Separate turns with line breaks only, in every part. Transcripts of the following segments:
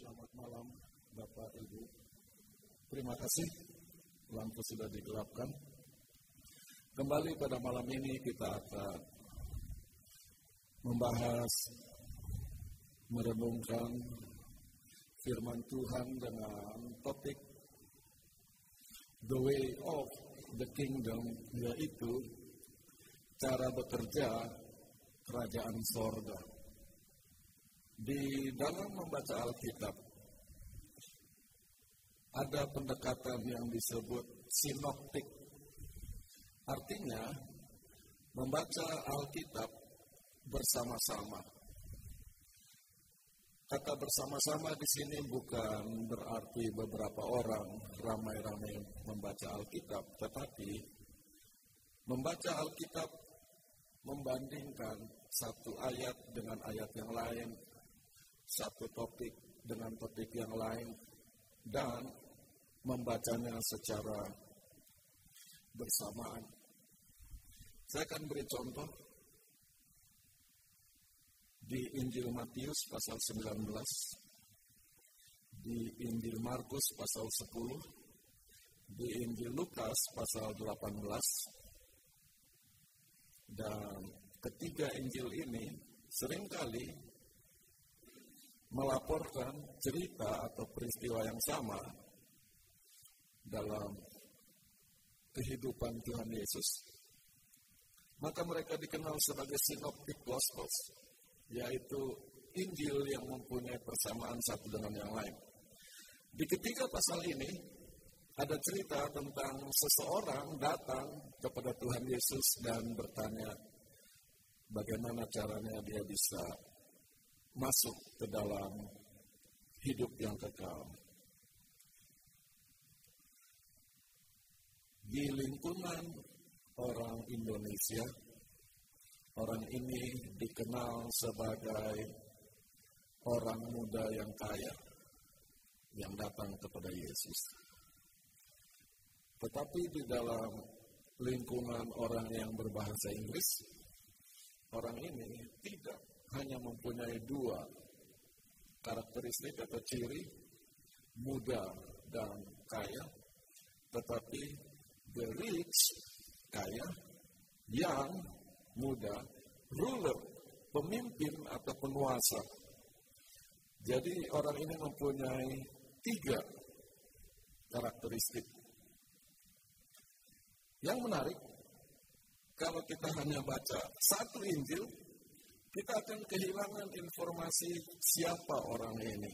Selamat malam Bapak Ibu. Terima kasih lampu sudah digelapkan. Kembali pada malam ini kita akan membahas merenungkan firman Tuhan dengan topik the way of the kingdom yaitu cara bekerja kerajaan sorga. Di dalam membaca Alkitab, ada pendekatan yang disebut sinoptik. Artinya, membaca Alkitab bersama-sama. Kata bersama-sama di sini bukan berarti beberapa orang ramai-ramai membaca Alkitab, tetapi membaca Alkitab membandingkan satu ayat dengan ayat yang lain, satu topik dengan topik yang lain, dan membacanya secara bersamaan. Saya akan beri contoh di Injil Matius pasal 19, di Injil Markus pasal 10, di Injil Lukas pasal 18, dan ketiga Injil ini sering kali melaporkan cerita atau peristiwa yang sama dalam kehidupan Tuhan Yesus. Maka mereka dikenal sebagai Synoptic Gospels, yaitu Injil yang mempunyai persamaan satu dengan yang lain. Di ketiga pasal ini, ada cerita tentang seseorang datang kepada Tuhan Yesus dan bertanya bagaimana caranya dia bisa masuk ke dalam hidup yang kekal. Di lingkungan orang Indonesia, orang ini dikenal sebagai orang muda yang kaya yang datang kepada Yesus. Tetapi di dalam lingkungan orang yang berbahasa Inggris, orang ini tidak hanya mempunyai dua karakteristik atau ciri, muda dan kaya, tetapi the rich, kaya, yang muda, ruler, pemimpin atau penguasa. Jadi orang ini mempunyai tiga karakteristik yang menarik, kalau kita hanya baca satu Injil, kita akan kehilangan informasi siapa orang ini.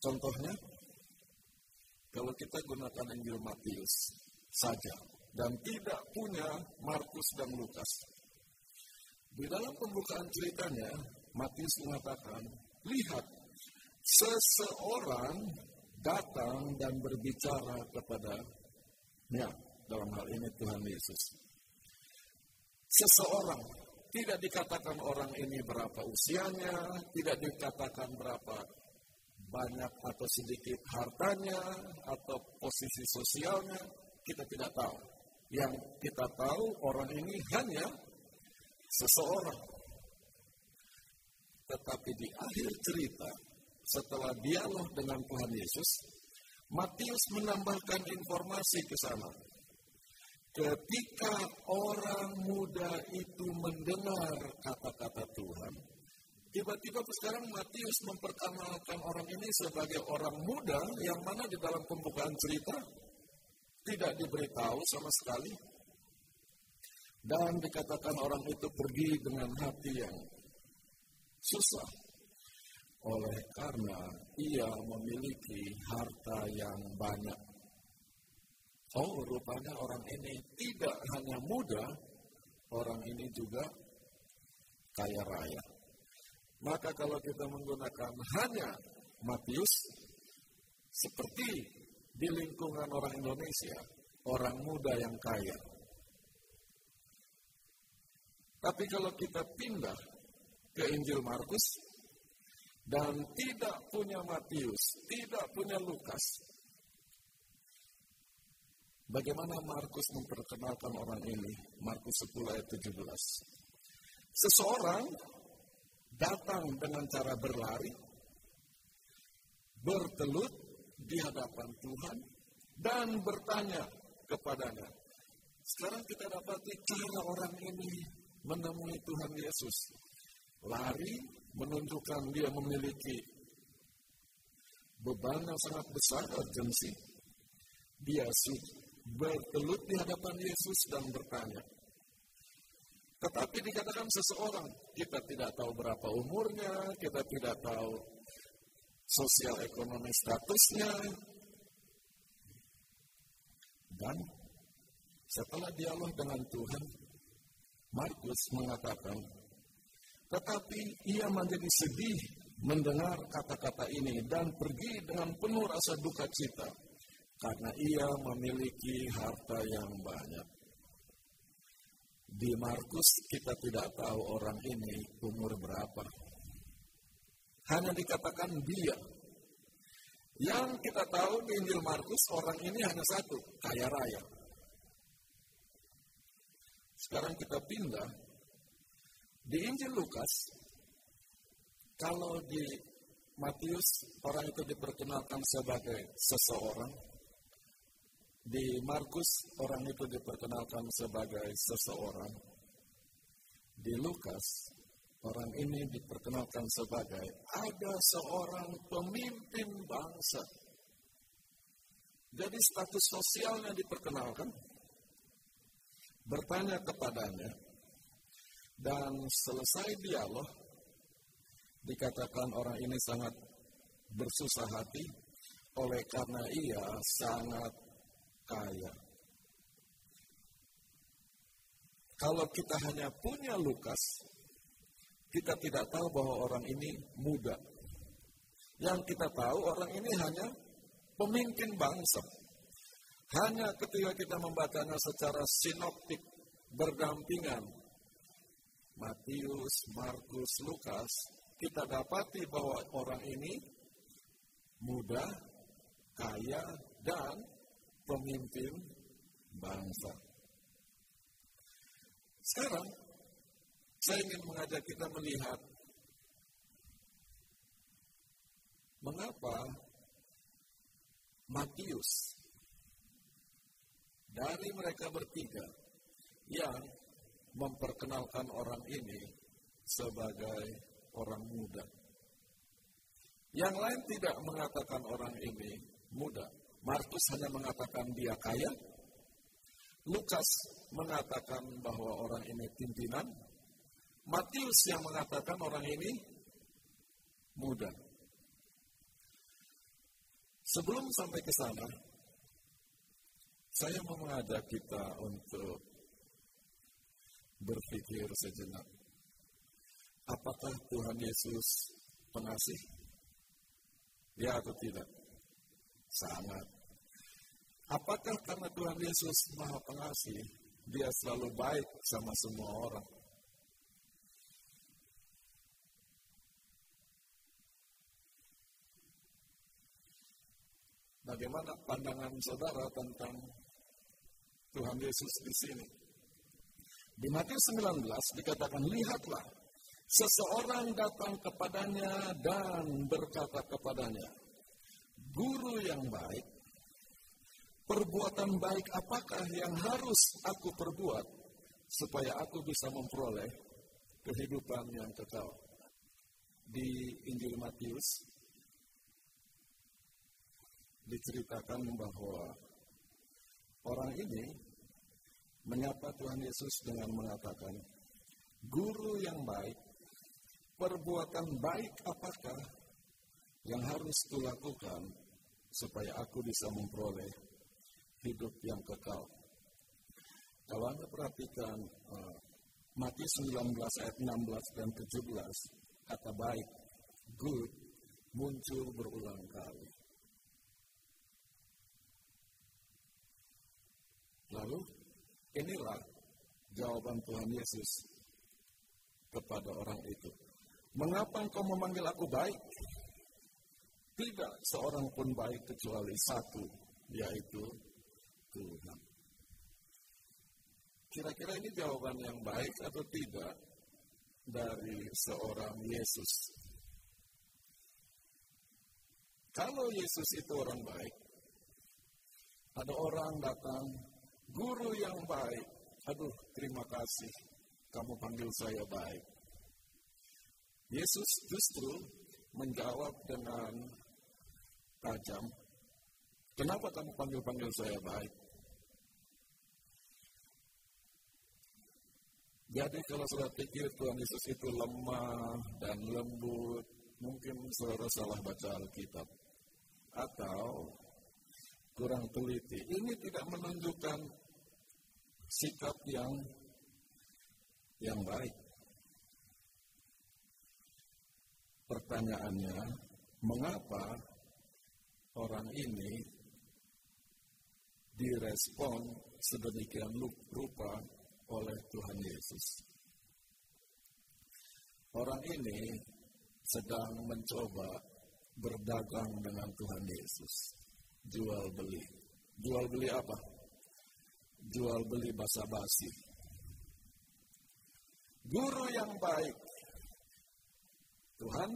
Contohnya, kalau kita gunakan Injil Matius saja dan tidak punya Markus dan Lukas. Di dalam pembukaan ceritanya, Matius mengatakan, lihat, seseorang datang dan berbicara kepada ya dalam hal ini Tuhan Yesus. Seseorang tidak dikatakan orang ini berapa usianya, tidak dikatakan berapa banyak atau sedikit hartanya atau posisi sosialnya, kita tidak tahu. Yang kita tahu orang ini hanya seseorang. Tetapi di akhir cerita setelah dialog dengan Tuhan Yesus, Matius menambahkan informasi ke sana. Ketika orang muda itu mendengar kata-kata Tuhan, tiba-tiba sekarang Matius memperkenalkan orang ini sebagai orang muda yang mana di dalam pembukaan cerita tidak diberitahu sama sekali. Dan dikatakan orang itu pergi dengan hati yang susah, oleh karena ia memiliki harta yang banyak. Oh, rupanya orang ini tidak hanya muda, orang ini juga kaya raya. Maka kalau kita menggunakan hanya Matius, seperti di lingkungan orang Indonesia, orang muda yang kaya. Tapi kalau kita pindah ke Injil Markus, dan tidak punya Matius, tidak punya Lukas. Bagaimana Markus memperkenalkan orang ini? Markus 10 ayat 17. Seseorang datang dengan cara berlari, bertelut di hadapan Tuhan, dan bertanya kepadanya. Sekarang kita dapati cara orang ini menemui Tuhan Yesus. Lari menunjukkan dia memiliki beban yang sangat besar, urgensi. Dia bertelut di hadapan Yesus dan bertanya. Tetapi dikatakan seseorang, kita tidak tahu berapa umurnya, kita tidak tahu sosial ekonomi statusnya. Dan setelah dialog dengan Tuhan, Markus mengatakan, tetapi ia menjadi sedih mendengar kata-kata ini dan pergi dengan penuh rasa duka cita karena ia memiliki harta yang banyak. Di Markus kita tidak tahu orang ini umur berapa. Hanya dikatakan dia. Yang kita tahu di Injil Markus orang ini hanya satu, kaya raya. Sekarang kita pindah di Injil Lukas. Kalau di Matius orang itu diperkenalkan sebagai seseorang, di Markus orang itu diperkenalkan sebagai seseorang. Di Lukas orang ini diperkenalkan sebagai ada seorang pemimpin bangsa. Jadi status sosialnya diperkenalkan. Bertanya kepadanya. Dan selesai dialog, dikatakan orang ini sangat bersusah hati oleh karena ia sangat kaya. Kalau kita hanya punya Lukas, kita tidak tahu bahwa orang ini muda. Yang kita tahu orang ini hanya pemimpin bangsa. Hanya ketika kita membacanya secara sinoptik berdampingan, Matius, Markus, Lukas, kita dapati bahwa orang ini muda, kaya, dan pemimpin bangsa. Sekarang, saya ingin mengajak kita melihat mengapa Matius dari mereka bertiga yang memperkenalkan orang ini sebagai orang muda. Yang lain tidak mengatakan orang ini muda. Markus hanya mengatakan dia kaya. Lukas mengatakan bahwa orang ini pimpinan. Matius yang mengatakan orang ini muda. Sebelum sampai ke sana, saya mau mengajak kita untuk berpikir sejenak. Apakah Tuhan Yesus pengasih? Ya atau tidak? Sangat. Apakah karena Tuhan Yesus Maha Pengasih, Dia selalu baik sama semua orang? Bagaimana pandangan saudara tentang Tuhan Yesus di sini? Di Matius 19 dikatakan, lihatlah, seseorang datang kepadanya dan berkata kepadanya, Guru yang baik, perbuatan baik apakah yang harus aku perbuat supaya aku bisa memperoleh kehidupan yang kekal? Di Injil Matius diceritakan bahwa orang ini menyapa Tuhan Yesus dengan mengatakan, "Guru yang baik, perbuatan baik apakah yang harus kulakukan supaya aku bisa memperoleh hidup yang kekal. Kalau Anda perhatikan uh, Matius 19 ayat 16 dan 17, kata baik, good, muncul berulang kali. Lalu, inilah jawaban Tuhan Yesus kepada orang itu. Mengapa engkau memanggil aku baik? Tidak seorang pun baik kecuali satu, yaitu Tuhan. Kira-kira ini jawaban yang baik atau tidak? dari seorang Yesus. Kalau Yesus itu orang baik, ada orang datang, guru yang baik, aduh terima kasih, kamu panggil saya baik. Yesus justru menjawab dengan tajam, kenapa kamu panggil-panggil saya baik? Jadi kalau saudara pikir Tuhan Yesus itu lemah dan lembut, mungkin saudara salah baca Alkitab. Atau kurang teliti. Ini tidak menunjukkan sikap yang yang baik. Pertanyaannya, mengapa orang ini direspon sedemikian rupa oleh Tuhan Yesus. Orang ini sedang mencoba berdagang dengan Tuhan Yesus. Jual beli. Jual beli apa? Jual beli basa-basi. Guru yang baik. Tuhan,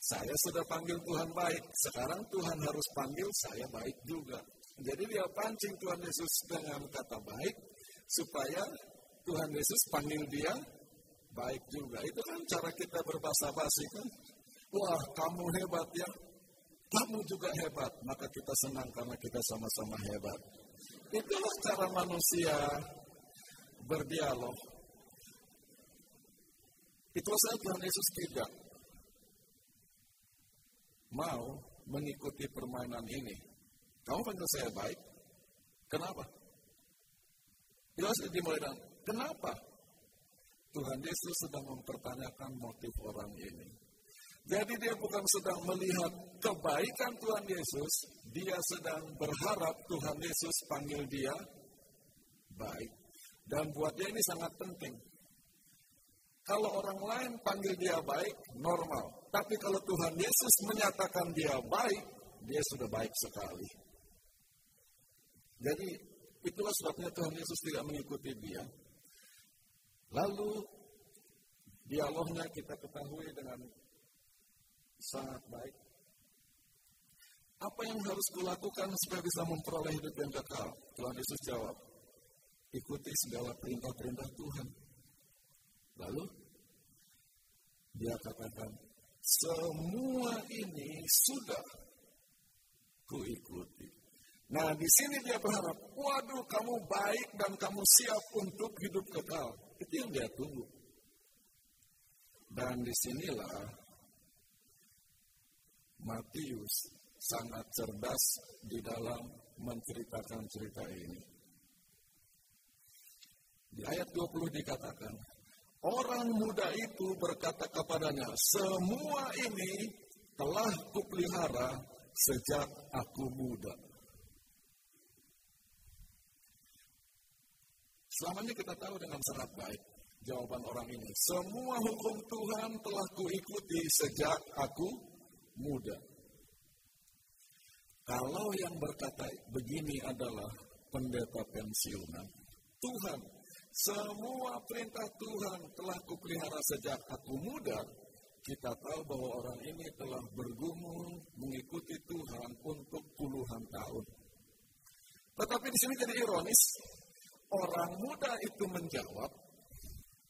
saya sudah panggil Tuhan baik. Sekarang Tuhan harus panggil saya baik juga. Jadi dia pancing Tuhan Yesus dengan kata baik supaya Tuhan Yesus panggil dia baik juga. Itu kan cara kita berbahasa basi kan. Wah kamu hebat ya. Kamu juga hebat. Maka kita senang karena kita sama-sama hebat. Itulah cara manusia berdialog. Itu saja Tuhan Yesus tidak mau mengikuti permainan ini. Kamu panggil saya baik. Kenapa? Jelas dimulai dengan Kenapa? Tuhan Yesus sedang mempertanyakan motif orang ini. Jadi dia bukan sedang melihat kebaikan Tuhan Yesus, dia sedang berharap Tuhan Yesus panggil dia baik. Dan buat dia ini sangat penting. Kalau orang lain panggil dia baik, normal. Tapi kalau Tuhan Yesus menyatakan dia baik, dia sudah baik sekali. Jadi itulah sebabnya Tuhan Yesus tidak mengikuti dia. Lalu dialognya kita ketahui dengan sangat baik. Apa yang harus kulakukan supaya bisa memperoleh hidup yang kekal? Tuhan Yesus jawab, ikuti segala perintah-perintah Tuhan. Lalu dia katakan, semua ini sudah kuikuti. Nah, di sini dia berharap, waduh, kamu baik dan kamu siap untuk hidup kekal. Itu yang dia tunggu. Dan di sinilah Matius sangat cerdas di dalam menceritakan cerita ini. Di ayat 20 dikatakan, Orang muda itu berkata kepadanya, semua ini telah kupelihara sejak aku muda. Selama ini kita tahu dengan sangat baik jawaban orang ini. Semua hukum Tuhan telah kuikuti sejak aku muda. Kalau yang berkata begini adalah pendeta pensiunan, Tuhan, semua perintah Tuhan telah kupelihara sejak aku muda, kita tahu bahwa orang ini telah bergumul mengikuti Tuhan untuk puluhan tahun. Tetapi di sini jadi ironis, Orang muda itu menjawab,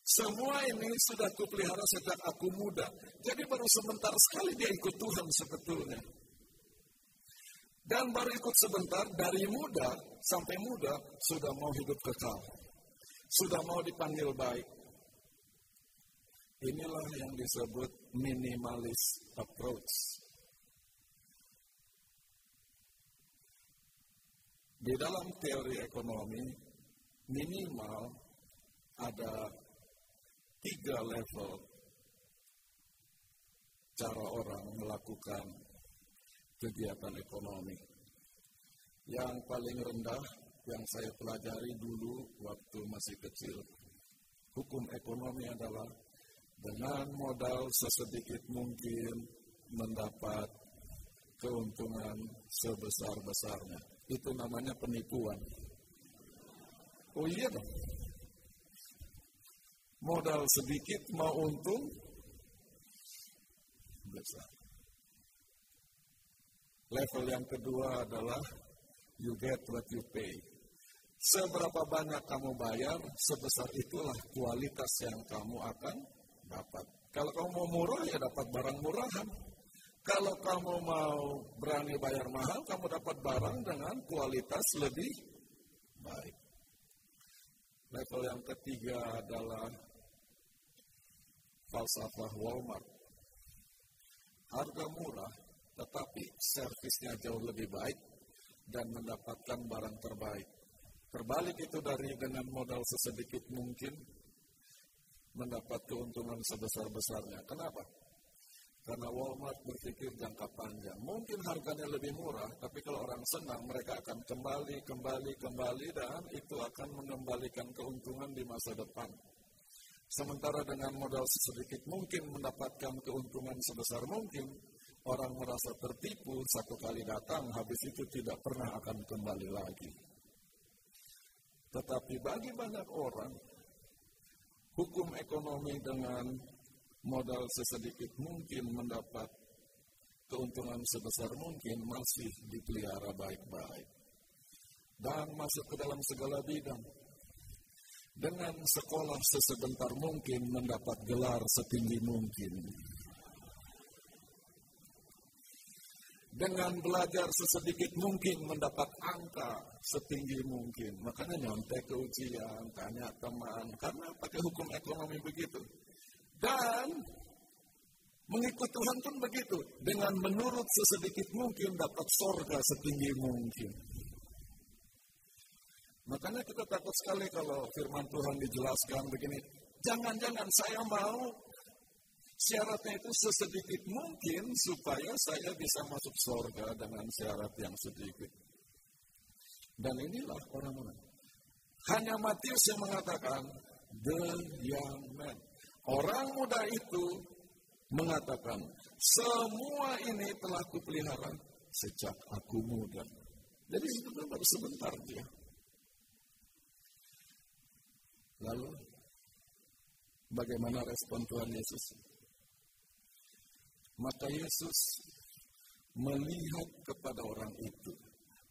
semua ini sudah kupelihara sejak aku muda. Jadi baru sebentar sekali dia ikut Tuhan sebetulnya. Dan baru ikut sebentar, dari muda sampai muda, sudah mau hidup kekal. Sudah mau dipanggil baik. Inilah yang disebut minimalis approach. Di dalam teori ekonomi, minimal ada tiga level cara orang melakukan kegiatan ekonomi. Yang paling rendah yang saya pelajari dulu waktu masih kecil, hukum ekonomi adalah dengan modal sesedikit mungkin mendapat keuntungan sebesar-besarnya. Itu namanya penipuan. Oh iya dong. Modal sedikit mau untung besar. Level yang kedua adalah you get what you pay. Seberapa banyak kamu bayar, sebesar itulah kualitas yang kamu akan dapat. Kalau kamu mau murah, ya dapat barang murahan. Kalau kamu mau berani bayar mahal, kamu dapat barang dengan kualitas lebih baik. Level yang ketiga adalah falsafah Walmart. Harga murah, tetapi servisnya jauh lebih baik dan mendapatkan barang terbaik. Terbalik itu dari dengan modal sesedikit mungkin mendapat keuntungan sebesar-besarnya. Kenapa? Karena Walmart berpikir jangka panjang. Mungkin harganya lebih murah, tapi kalau orang senang, mereka akan kembali, kembali, kembali, dan itu akan mengembalikan keuntungan di masa depan. Sementara dengan modal sedikit mungkin mendapatkan keuntungan sebesar mungkin, orang merasa tertipu satu kali datang, habis itu tidak pernah akan kembali lagi. Tetapi bagi banyak orang, hukum ekonomi dengan modal sesedikit mungkin mendapat keuntungan sebesar mungkin masih dipelihara baik-baik. Dan masuk ke dalam segala bidang. Dengan sekolah sesebentar mungkin mendapat gelar setinggi mungkin. Dengan belajar sesedikit mungkin mendapat angka setinggi mungkin. Makanya nyontek ke ujian, tanya teman. Karena pakai hukum ekonomi begitu. Dan mengikut Tuhan pun begitu. Dengan menurut sesedikit mungkin dapat sorga setinggi mungkin. Makanya kita takut sekali kalau firman Tuhan dijelaskan begini. Jangan-jangan saya mau syaratnya itu sesedikit mungkin supaya saya bisa masuk sorga dengan syarat yang sedikit. Dan inilah orang-orang. Hanya Matius yang mengatakan, the young man. Orang muda itu mengatakan, semua ini telah kupelihara sejak aku muda. Jadi itu baru sebentar dia. Lalu, bagaimana respon Tuhan Yesus? Maka Yesus melihat kepada orang itu,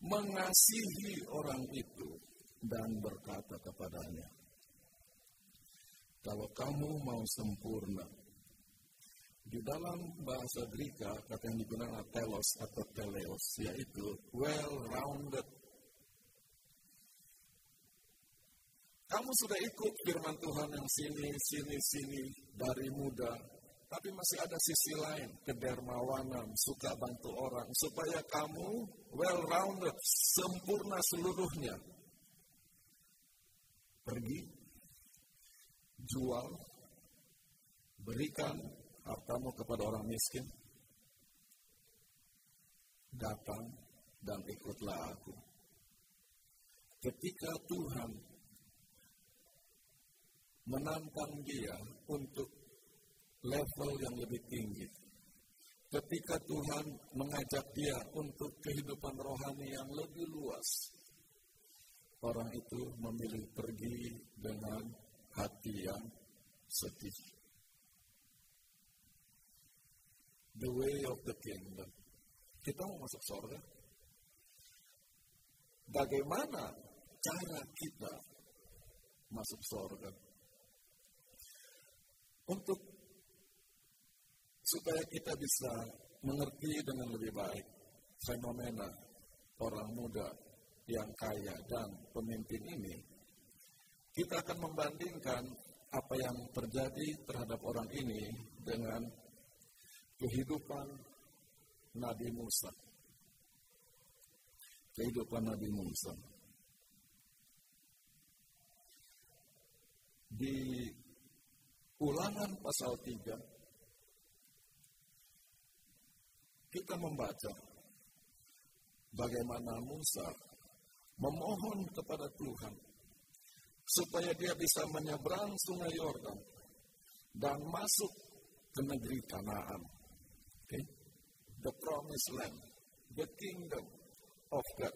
mengasihi orang itu, dan berkata kepadanya, kalau kamu mau sempurna, di dalam bahasa Greka kata yang digunakan telos atau teleos, yaitu well-rounded. Kamu sudah ikut firman Tuhan yang sini, sini, sini dari muda, tapi masih ada sisi lain, kedermawanan, suka bantu orang, supaya kamu well-rounded, sempurna seluruhnya. Pergi jual, berikan hartamu kepada orang miskin, datang dan ikutlah aku. Ketika Tuhan menantang dia untuk level yang lebih tinggi, ketika Tuhan mengajak dia untuk kehidupan rohani yang lebih luas, orang itu memilih pergi dengan hati yang sedih. The way of the kingdom. Kita mau masuk surga. Bagaimana cara kita masuk surga? Untuk supaya kita bisa mengerti dengan lebih baik fenomena orang muda yang kaya dan pemimpin ini, kita akan membandingkan apa yang terjadi terhadap orang ini dengan kehidupan Nabi Musa. Kehidupan Nabi Musa. Di ulangan pasal 3, kita membaca bagaimana Musa memohon kepada Tuhan supaya dia bisa menyeberang sungai Yordan dan masuk ke negeri Kanaan. Okay? The promised land, the kingdom of God.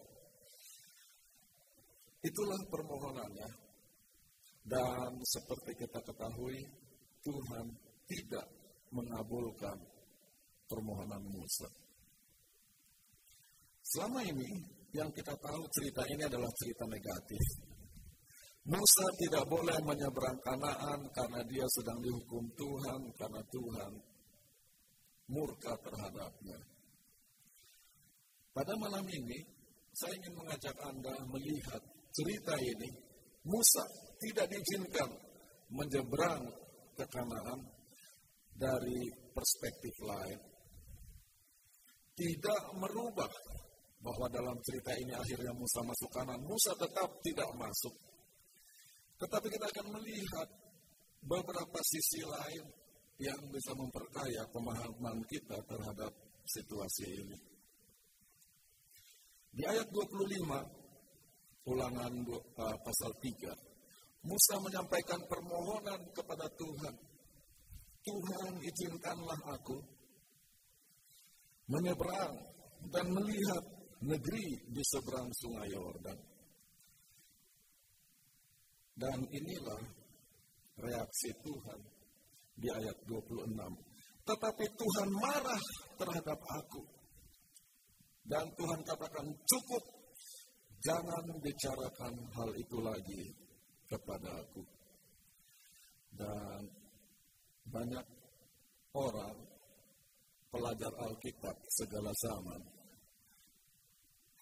Itulah permohonannya. Dan seperti kita ketahui, Tuhan tidak mengabulkan permohonan Musa. Selama ini yang kita tahu cerita ini adalah cerita negatif. Musa tidak boleh menyeberang Kanaan karena dia sedang dihukum Tuhan karena Tuhan murka terhadapnya. Pada malam ini saya ingin mengajak Anda melihat cerita ini. Musa tidak diizinkan menyeberang ke Kanaan dari perspektif lain. Tidak merubah bahwa dalam cerita ini akhirnya Musa masuk kanan. Musa tetap tidak masuk. Tetapi kita akan melihat beberapa sisi lain yang bisa memperkaya pemahaman kita terhadap situasi ini. Di ayat 25, ulangan uh, pasal 3, Musa menyampaikan permohonan kepada Tuhan. Tuhan izinkanlah aku menyeberang dan melihat negeri di seberang sungai Yordan. Dan inilah reaksi Tuhan di ayat 26. Tetapi Tuhan marah terhadap aku. Dan Tuhan katakan cukup, jangan bicarakan hal itu lagi kepada aku. Dan banyak orang pelajar Alkitab segala zaman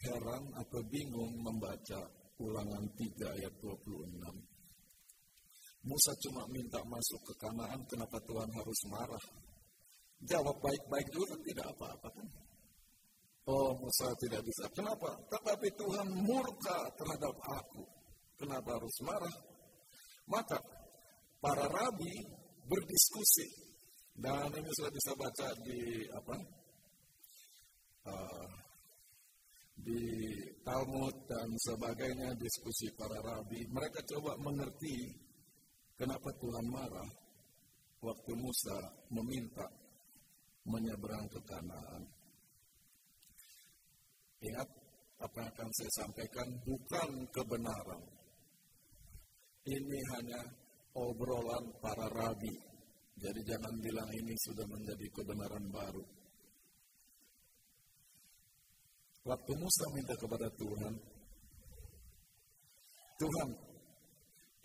heran atau bingung membaca ulangan 3 ayat 26. Musa cuma minta masuk ke kanaan, kenapa Tuhan harus marah? Jawab baik-baik juga kan tidak apa-apa kan? Oh Musa tidak bisa. Kenapa? Tetapi Tuhan murka terhadap aku. Kenapa harus marah? Maka para rabi berdiskusi dan ini sudah bisa baca di apa uh, di Talmud dan sebagainya diskusi para rabi mereka coba mengerti kenapa Tuhan marah waktu Musa meminta menyeberang ke Kanaan. Ingat apa yang akan saya sampaikan bukan kebenaran. Ini hanya obrolan para rabi. Jadi jangan bilang ini sudah menjadi kebenaran baru. Waktu Musa minta kepada Tuhan, Tuhan,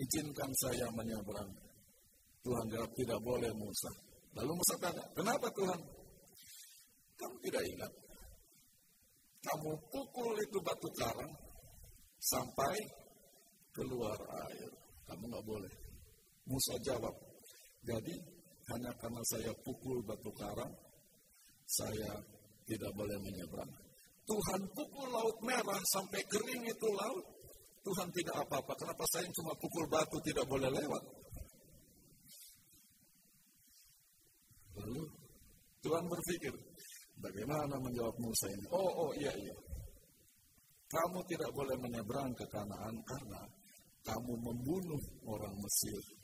izinkan saya menyeberang. Tuhan jawab, tidak boleh Musa. Lalu Musa tanya, kenapa Tuhan? Kamu tidak ingat. Kamu pukul itu batu karang sampai keluar air. Kamu nggak boleh. Musa jawab, jadi hanya karena saya pukul batu karang, saya tidak boleh menyeberang. Tuhan pukul laut merah sampai kering itu laut. Tuhan tidak apa-apa. Kenapa saya cuma pukul batu tidak boleh lewat? Lalu Tuhan berpikir, bagaimana menjawab Musa ini? Oh, oh, iya, iya. Kamu tidak boleh menyeberang ke Kanaan karena kamu membunuh orang Mesir.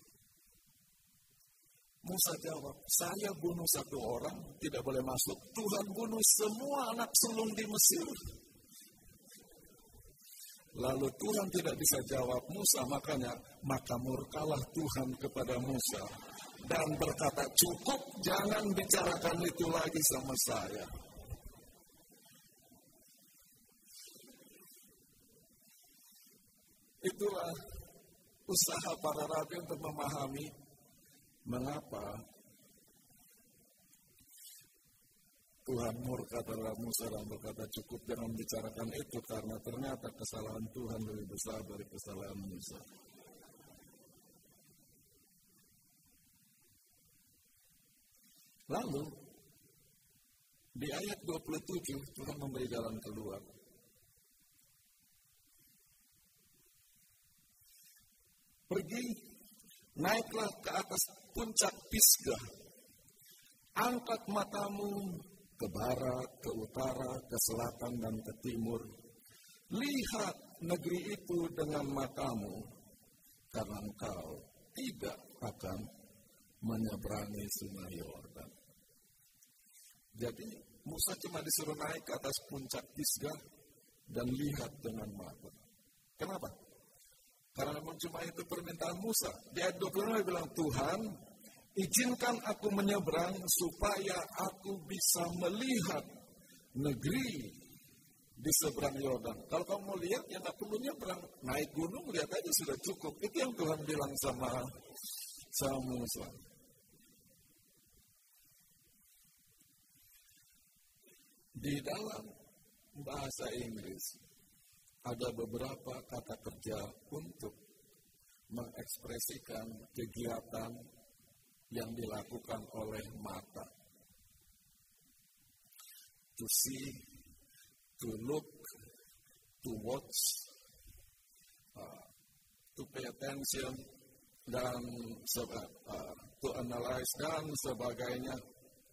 Musa jawab, saya bunuh satu orang, tidak boleh masuk. Tuhan bunuh semua anak sulung di Mesir. Lalu Tuhan tidak bisa jawab Musa, makanya maka murkalah Tuhan kepada Musa dan berkata, cukup jangan bicarakan itu lagi sama saya. Itulah usaha para rabi untuk memahami Mengapa Tuhan murka terhadap Musa dan berkata cukup jangan bicarakan itu karena ternyata kesalahan Tuhan lebih besar dari kesalahan Musa. Lalu di ayat 27 Tuhan memberi jalan keluar. Pergi Naiklah ke atas puncak Pisgah. Angkat matamu ke barat, ke utara, ke selatan, dan ke timur. Lihat negeri itu dengan matamu, karena engkau tidak akan menyeberangi sungai Yordan. Jadi Musa cuma disuruh naik ke atas puncak Pisgah dan lihat dengan mata. Kenapa? Karena memang cuma itu permintaan Musa. Di ayat 26 dia bilang, Tuhan, izinkan aku menyeberang supaya aku bisa melihat negeri di seberang Yordan. Kalau kamu mau lihat, ya nggak perlu nyebrang. Naik gunung, lihat aja sudah cukup. Itu yang Tuhan bilang sama, sama Musa. Di dalam bahasa Inggris, ada beberapa kata kerja untuk mengekspresikan kegiatan yang dilakukan oleh mata. To see to look, to watch, uh, to pay attention, dan uh, to analyze dan sebagainya,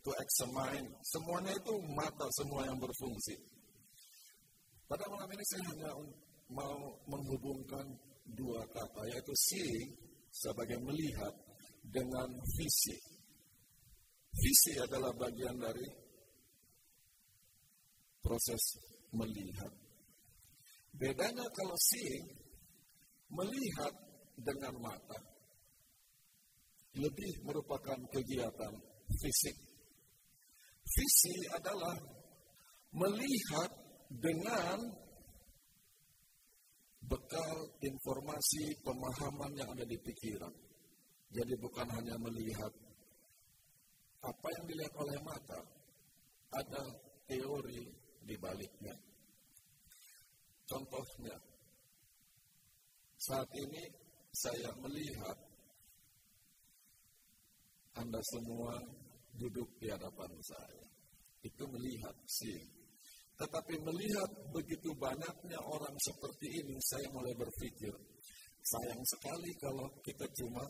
to examine. Semuanya itu mata semua yang berfungsi. Pada malam ini saya hanya mau menghubungkan dua kata, yaitu seeing sebagai melihat dengan visi. Visi adalah bagian dari proses melihat. Bedanya kalau seeing, melihat dengan mata, lebih merupakan kegiatan fisik. Visi adalah melihat dengan bekal informasi pemahaman yang ada di pikiran. Jadi bukan hanya melihat apa yang dilihat oleh mata, ada teori di baliknya. Contohnya, saat ini saya melihat Anda semua duduk di hadapan saya. Itu melihat sih. Tetapi melihat begitu banyaknya orang seperti ini, saya mulai berpikir, sayang sekali kalau kita cuma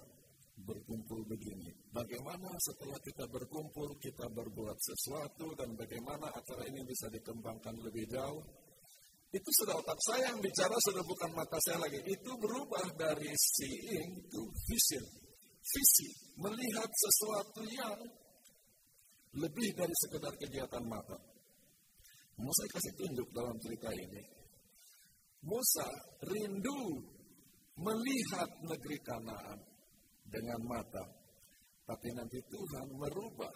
berkumpul begini. Bagaimana setelah kita berkumpul, kita berbuat sesuatu, dan bagaimana acara ini bisa dikembangkan lebih jauh. Itu sudah otak saya yang bicara, sudah bukan mata saya lagi. Itu berubah dari seeing to vision. Visi, melihat sesuatu yang lebih dari sekedar kegiatan mata. Mau saya kasih tunjuk dalam cerita ini. Musa rindu melihat negeri Kanaan dengan mata. Tapi nanti Tuhan merubah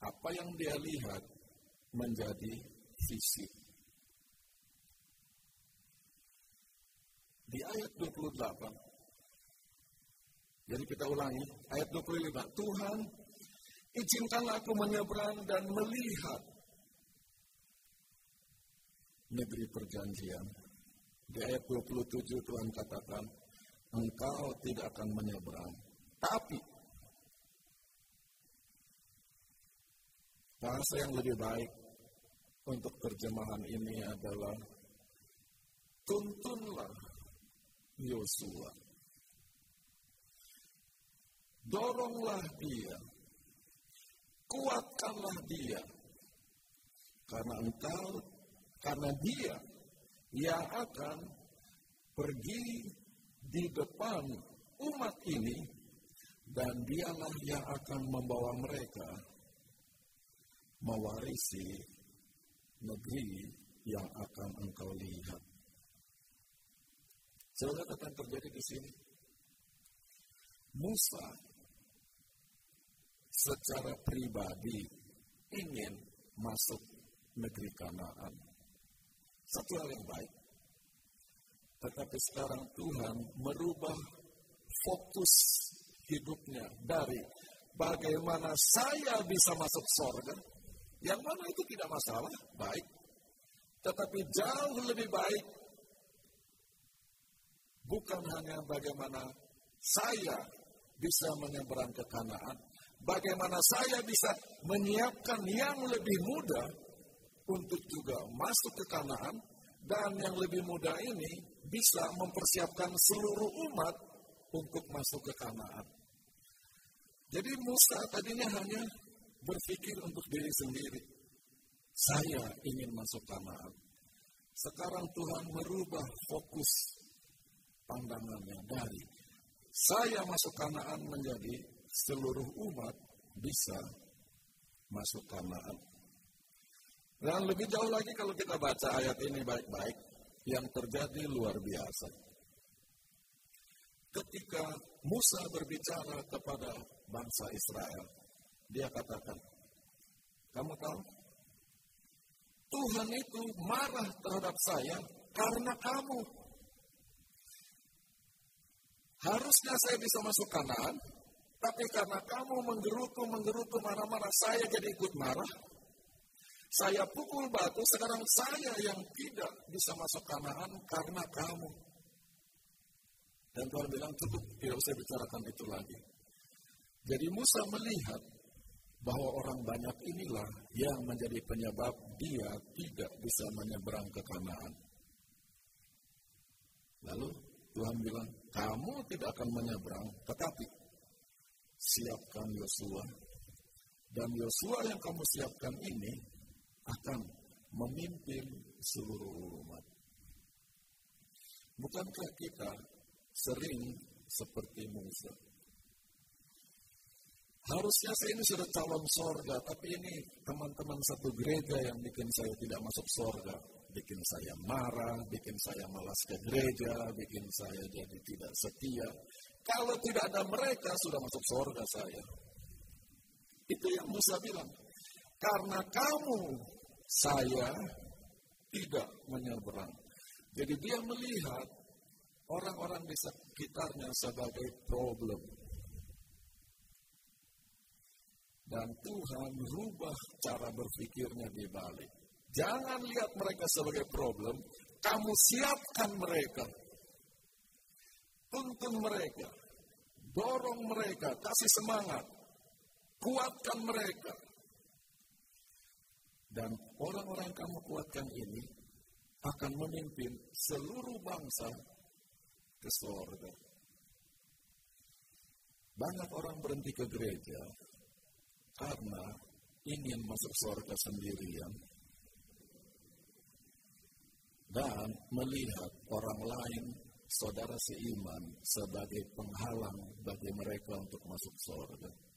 apa yang dia lihat menjadi fisik. Di ayat 28, jadi kita ulangi, ayat 25, Tuhan izinkanlah aku menyeberang dan melihat negeri perjanjian. Di ayat 27 Tuhan katakan, engkau tidak akan menyeberang, tapi bahasa yang lebih baik untuk terjemahan ini adalah tuntunlah Yosua. Doronglah dia. Kuatkanlah dia. Karena engkau, karena dia yang akan pergi di depan umat ini dan dialah yang akan membawa mereka mewarisi negeri yang akan engkau lihat. Saudara apa yang terjadi di sini? Musa secara pribadi ingin masuk negeri Kanaan. Satu hal yang baik. Tetapi sekarang Tuhan merubah fokus hidupnya dari bagaimana saya bisa masuk surga, yang mana itu tidak masalah, baik. Tetapi jauh lebih baik bukan hanya bagaimana saya bisa menyeberang ke Kanaan, bagaimana saya bisa menyiapkan yang lebih mudah untuk juga masuk ke Kanaan dan yang lebih mudah ini bisa mempersiapkan seluruh umat untuk masuk ke Kanaan. Jadi Musa tadinya hanya berpikir untuk diri sendiri. Saya ingin masuk Kanaan. Sekarang Tuhan merubah fokus pandangannya dari saya masuk Kanaan menjadi seluruh umat bisa masuk Kanaan. Dan lebih jauh lagi kalau kita baca ayat ini baik-baik, yang terjadi luar biasa. ketika Musa berbicara kepada bangsa Israel, dia katakan, kamu tahu, Tuhan itu marah terhadap saya karena kamu. Harusnya saya bisa masuk kanan, tapi karena kamu menggerutu, menggerutu, marah-marah, saya jadi ikut marah. Saya pukul batu, sekarang saya yang tidak bisa masuk kanan karena kamu. Dan Tuhan bilang, cukup, tidak usah bicarakan itu lagi. Jadi Musa melihat bahwa orang banyak inilah yang menjadi penyebab dia tidak bisa menyeberang ke Kanaan. Lalu Tuhan bilang, kamu tidak akan menyeberang, tetapi siapkan Yosua. Dan Yosua yang kamu siapkan ini akan memimpin seluruh umat. Bukankah kita sering seperti Musa? Harusnya saya ini sudah calon sorga, tapi ini teman-teman satu gereja yang bikin saya tidak masuk sorga. Bikin saya marah, bikin saya malas ke gereja, bikin saya jadi tidak setia. Kalau tidak ada mereka, sudah masuk sorga saya. Itu yang Musa bilang. Karena kamu, saya tidak menyeberang. Jadi dia melihat orang-orang di sekitarnya sebagai problem dan Tuhan rubah cara berpikirnya di balik. Jangan lihat mereka sebagai problem, kamu siapkan mereka. Tuntun mereka, dorong mereka, kasih semangat, kuatkan mereka. Dan orang-orang kamu kuatkan ini akan memimpin seluruh bangsa ke sorga. Banyak orang berhenti ke gereja karena ingin masuk surga sendirian dan melihat orang lain saudara seiman sebagai penghalang bagi mereka untuk masuk surga.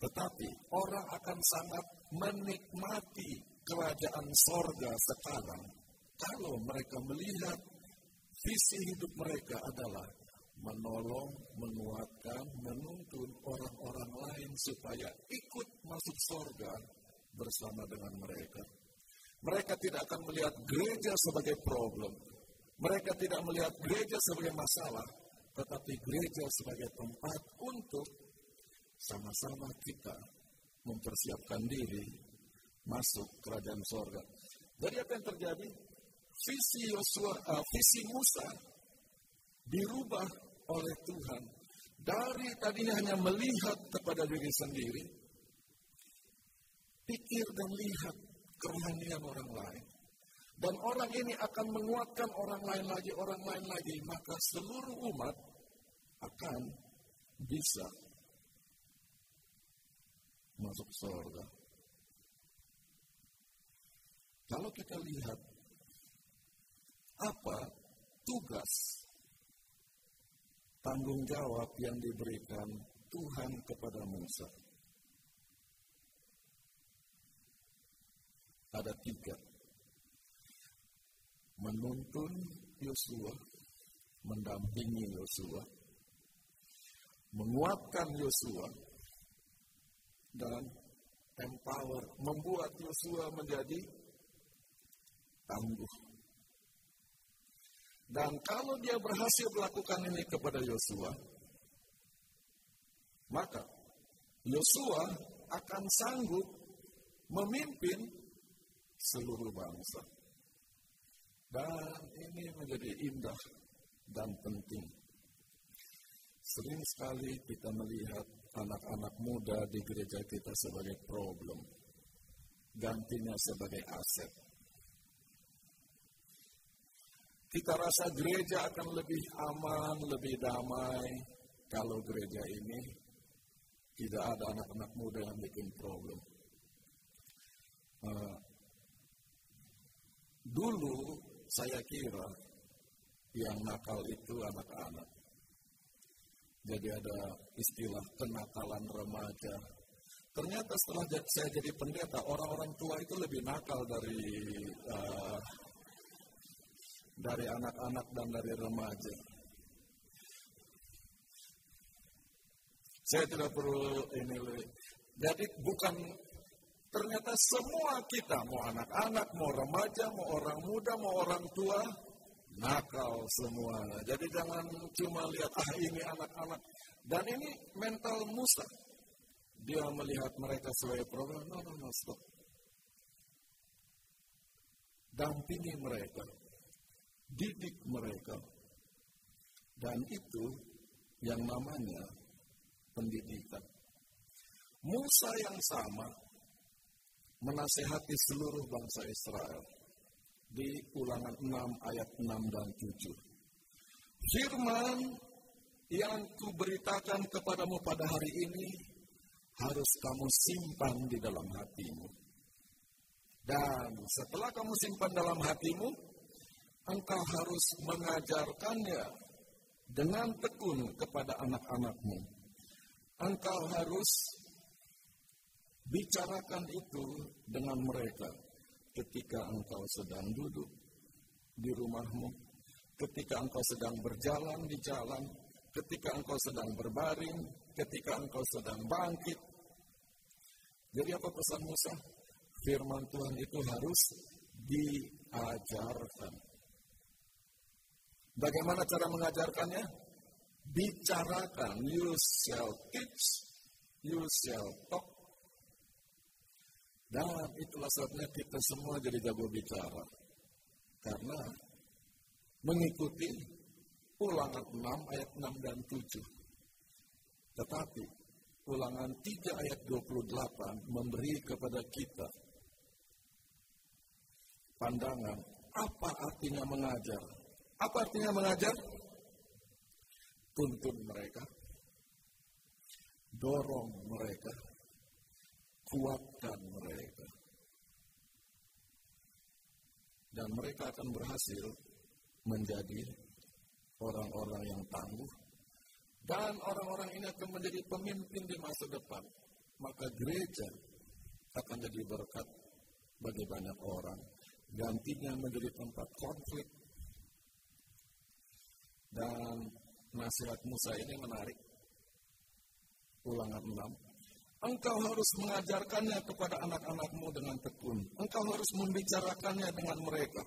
Tetapi orang akan sangat menikmati kerajaan sorga sekarang kalau mereka melihat visi hidup mereka adalah menolong, menguatkan, menuntun orang-orang lain supaya ikut masuk surga bersama dengan mereka. Mereka tidak akan melihat gereja sebagai problem. Mereka tidak melihat gereja sebagai masalah, tetapi gereja sebagai tempat untuk sama-sama kita mempersiapkan diri masuk kerajaan sorga. Jadi apa yang terjadi? Visi Yosua, uh, visi Musa dirubah oleh Tuhan. Dari tadinya hanya melihat kepada diri sendiri, pikir dan lihat kerohanian orang lain. Dan orang ini akan menguatkan orang lain lagi, orang lain lagi. Maka seluruh umat akan bisa masuk surga. Kalau kita lihat apa tugas tanggung jawab yang diberikan Tuhan kepada Musa. Ada tiga. Menuntun Yosua, mendampingi Yosua, menguatkan Yosua, dan empower, membuat Yosua menjadi tangguh dan kalau dia berhasil melakukan ini kepada Yosua, maka Yosua akan sanggup memimpin seluruh bangsa. Dan ini menjadi indah dan penting. Sering sekali kita melihat anak-anak muda di gereja kita sebagai problem, gantinya sebagai aset kita rasa gereja akan lebih aman, lebih damai kalau gereja ini tidak ada anak-anak muda yang bikin problem. Uh, dulu saya kira yang nakal itu anak-anak. Jadi ada istilah kenakalan remaja. Ternyata setelah saya jadi pendeta, orang-orang tua itu lebih nakal dari uh, dari anak-anak dan dari remaja. Saya tidak perlu ini. Jadi bukan ternyata semua kita, mau anak-anak, mau remaja, mau orang muda, mau orang tua, nakal semua. Jadi jangan cuma lihat, ah ini anak-anak. Dan ini mental Musa. Dia melihat mereka sebagai program, no, no, no, stop. Dampingi mereka. Didik mereka. Dan itu yang namanya pendidikan. Musa yang sama menasehati seluruh bangsa Israel di ulangan 6 ayat 6 dan 7. Firman yang kuberitakan kepadamu pada hari ini harus kamu simpan di dalam hatimu. Dan setelah kamu simpan dalam hatimu, engkau harus mengajarkannya dengan tekun kepada anak-anakmu. Engkau harus bicarakan itu dengan mereka ketika engkau sedang duduk di rumahmu, ketika engkau sedang berjalan di jalan, ketika engkau sedang berbaring, ketika engkau sedang bangkit. Jadi apa pesan Musa? Firman Tuhan itu harus diajarkan. Bagaimana cara mengajarkannya? Bicarakan. You shall teach, you shall talk. Dan itulah sebabnya kita semua jadi jago bicara. Karena mengikuti ulangan 6 ayat 6 dan 7. Tetapi ulangan 3 ayat 28 memberi kepada kita pandangan apa artinya mengajar apa artinya mengajar? Tuntun mereka, dorong mereka, kuatkan mereka. Dan mereka akan berhasil menjadi orang-orang yang tangguh. Dan orang-orang ini akan menjadi pemimpin di masa depan. Maka gereja akan jadi berkat bagi banyak orang. Gantinya menjadi tempat konflik, dan nasihat Musa ini menarik. Ulangan 6. Engkau harus mengajarkannya kepada anak-anakmu dengan tekun. Engkau harus membicarakannya dengan mereka.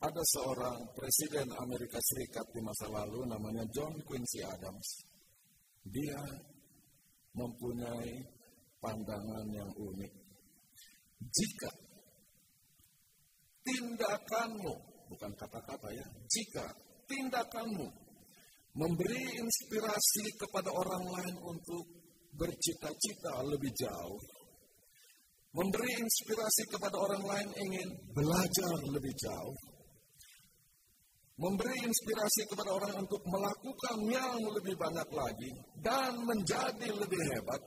Ada seorang presiden Amerika Serikat di masa lalu namanya John Quincy Adams. Dia mempunyai pandangan yang unik. Jika tindakanmu, bukan kata-kata ya, jika tindakanmu memberi inspirasi kepada orang lain untuk bercita-cita lebih jauh, memberi inspirasi kepada orang lain ingin belajar lebih jauh, memberi inspirasi kepada orang untuk melakukan yang lebih banyak lagi dan menjadi lebih hebat,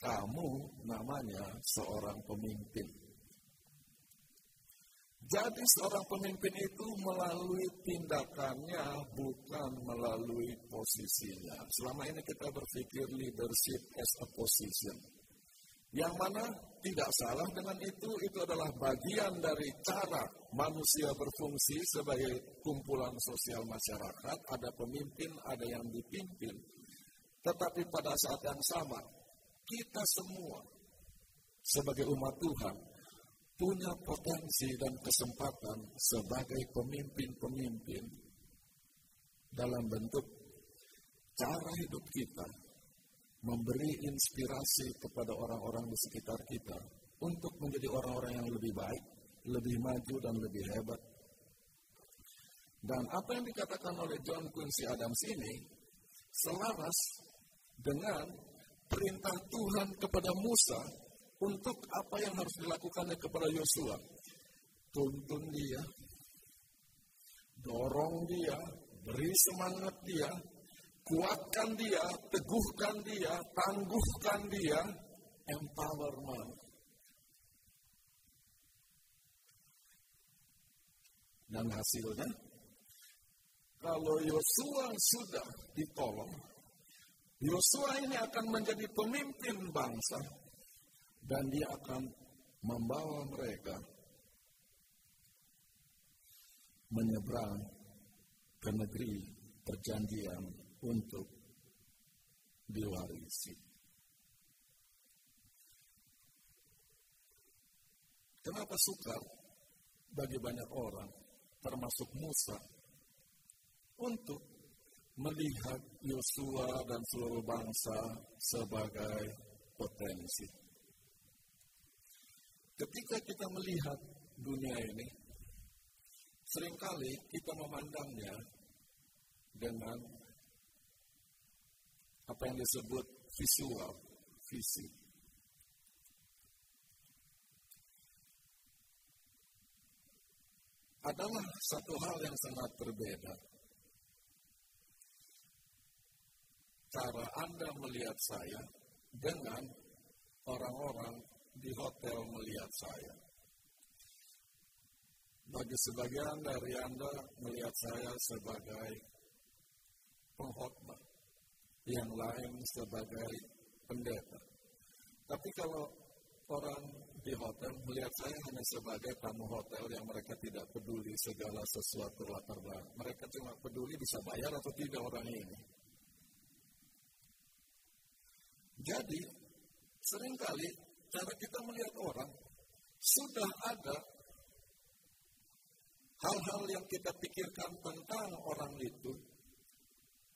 kamu namanya seorang pemimpin. Jadi seorang pemimpin itu melalui tindakannya, bukan melalui posisinya. Selama ini kita berpikir leadership as a position. Yang mana tidak salah dengan itu, itu adalah bagian dari cara manusia berfungsi sebagai kumpulan sosial masyarakat. Ada pemimpin, ada yang dipimpin. Tetapi pada saat yang sama, kita semua sebagai umat Tuhan punya potensi dan kesempatan sebagai pemimpin-pemimpin dalam bentuk cara hidup kita memberi inspirasi kepada orang-orang di sekitar kita untuk menjadi orang-orang yang lebih baik, lebih maju dan lebih hebat. Dan apa yang dikatakan oleh John Quincy Adams ini selaras dengan perintah Tuhan kepada Musa untuk apa yang harus dilakukannya kepada Yosua. Tuntun dia, dorong dia, beri semangat dia, kuatkan dia, teguhkan dia, tangguhkan dia, empowerment. Dan hasilnya, kalau Yosua sudah ditolong, Yosua ini akan menjadi pemimpin bangsa dan dia akan membawa mereka menyeberang ke negeri perjanjian untuk diwarisi. Kenapa sukar bagi banyak orang, termasuk Musa, untuk melihat Yosua dan seluruh bangsa sebagai potensi. Ketika kita melihat dunia ini, sering kali kita memandangnya dengan apa yang disebut visual, visi. Adalah satu hal yang sangat berbeda cara Anda melihat saya dengan orang-orang di hotel melihat saya. Bagi sebagian dari Anda melihat saya sebagai pengkhotbah, yang lain sebagai pendeta. Tapi kalau orang di hotel melihat saya hanya sebagai tamu hotel yang mereka tidak peduli segala sesuatu latar belakang. Mereka cuma peduli bisa bayar atau tidak orang ini. Jadi, sering kali cara kita melihat orang sudah ada hal-hal yang kita pikirkan tentang orang itu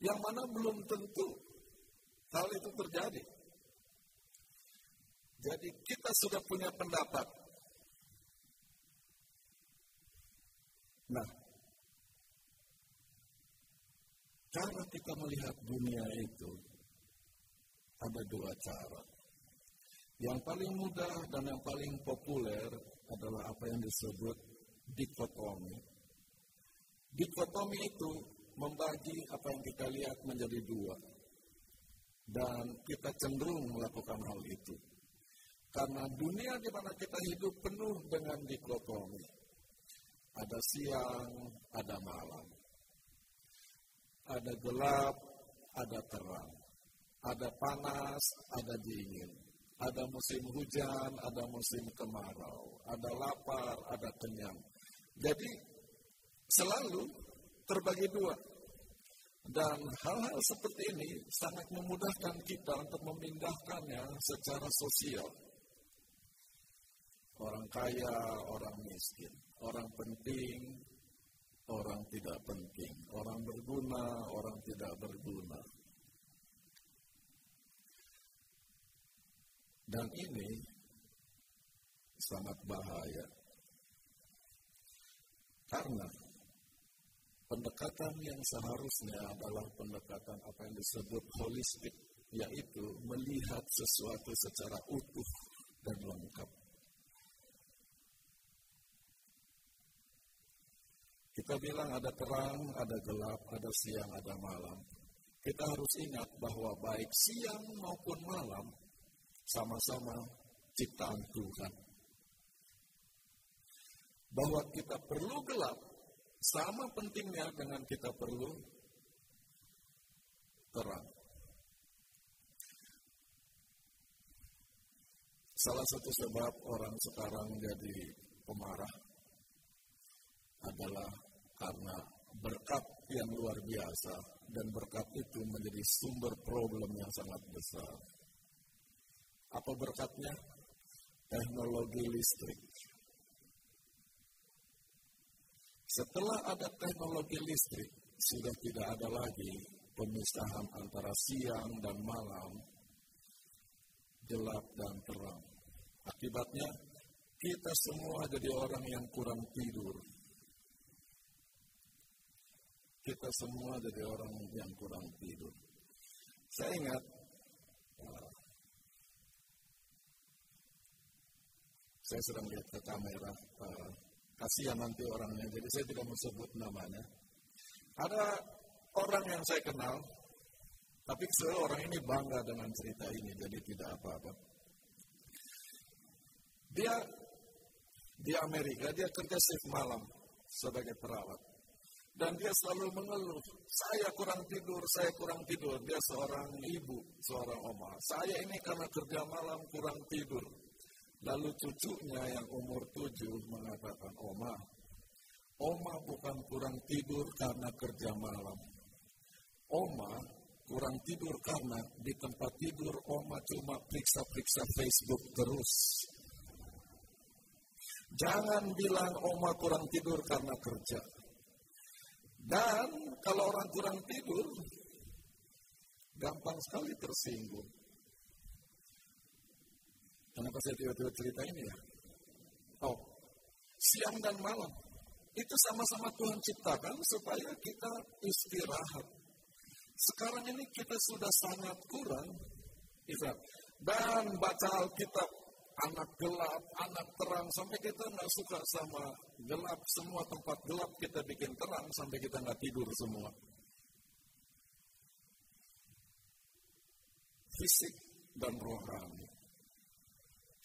yang mana belum tentu hal itu terjadi. Jadi kita sudah punya pendapat. Nah, cara kita melihat dunia itu ada dua cara. Yang paling mudah dan yang paling populer adalah apa yang disebut dikotomi. Dikotomi itu membagi apa yang kita lihat menjadi dua. Dan kita cenderung melakukan hal itu. Karena dunia di mana kita hidup penuh dengan dikotomi. Ada siang, ada malam. Ada gelap, ada terang ada panas, ada dingin. Ada musim hujan, ada musim kemarau. Ada lapar, ada kenyang. Jadi selalu terbagi dua. Dan hal-hal seperti ini sangat memudahkan kita untuk memindahkannya secara sosial. Orang kaya, orang miskin, orang penting, orang tidak penting, orang berguna, orang tidak berguna. Dan ini sangat bahaya. Karena pendekatan yang seharusnya adalah pendekatan apa yang disebut holistik, yaitu melihat sesuatu secara utuh dan lengkap. Kita bilang ada terang, ada gelap, ada siang, ada malam. Kita harus ingat bahwa baik siang maupun malam sama-sama ciptaan Tuhan. Bahwa kita perlu gelap, sama pentingnya dengan kita perlu terang. Salah satu sebab orang sekarang jadi pemarah adalah karena berkat yang luar biasa dan berkat itu menjadi sumber problem yang sangat besar. Apa berkatnya? Teknologi listrik. Setelah ada teknologi listrik, sudah tidak ada lagi pemisahan antara siang dan malam, gelap dan terang. Akibatnya, kita semua jadi orang yang kurang tidur. Kita semua jadi orang yang kurang tidur. Saya ingat saya sedang lihat ke kamera, uh, kasihan nanti orangnya, jadi saya tidak mau sebut namanya. Ada orang yang saya kenal, tapi seorang ini bangga dengan cerita ini, jadi tidak apa-apa. Dia di Amerika, dia kerja shift malam sebagai perawat. Dan dia selalu mengeluh, saya kurang tidur, saya kurang tidur. Dia seorang ibu, seorang oma. Saya ini karena kerja malam kurang tidur. Lalu cucunya yang umur tujuh mengatakan, Oma, Oma bukan kurang tidur karena kerja malam. Oma kurang tidur karena di tempat tidur oma cuma periksa-periksa Facebook terus. Jangan bilang oma kurang tidur karena kerja. Dan kalau orang kurang tidur, gampang sekali tersinggung. Kenapa saya tiba-tiba cerita ini ya? Oh, siang dan malam. Itu sama-sama Tuhan ciptakan supaya kita istirahat. Sekarang ini kita sudah sangat kurang. Dan baca Alkitab, anak gelap, anak terang, sampai kita nggak suka sama gelap. Semua tempat gelap kita bikin terang, sampai kita nggak tidur semua. Fisik dan rohani.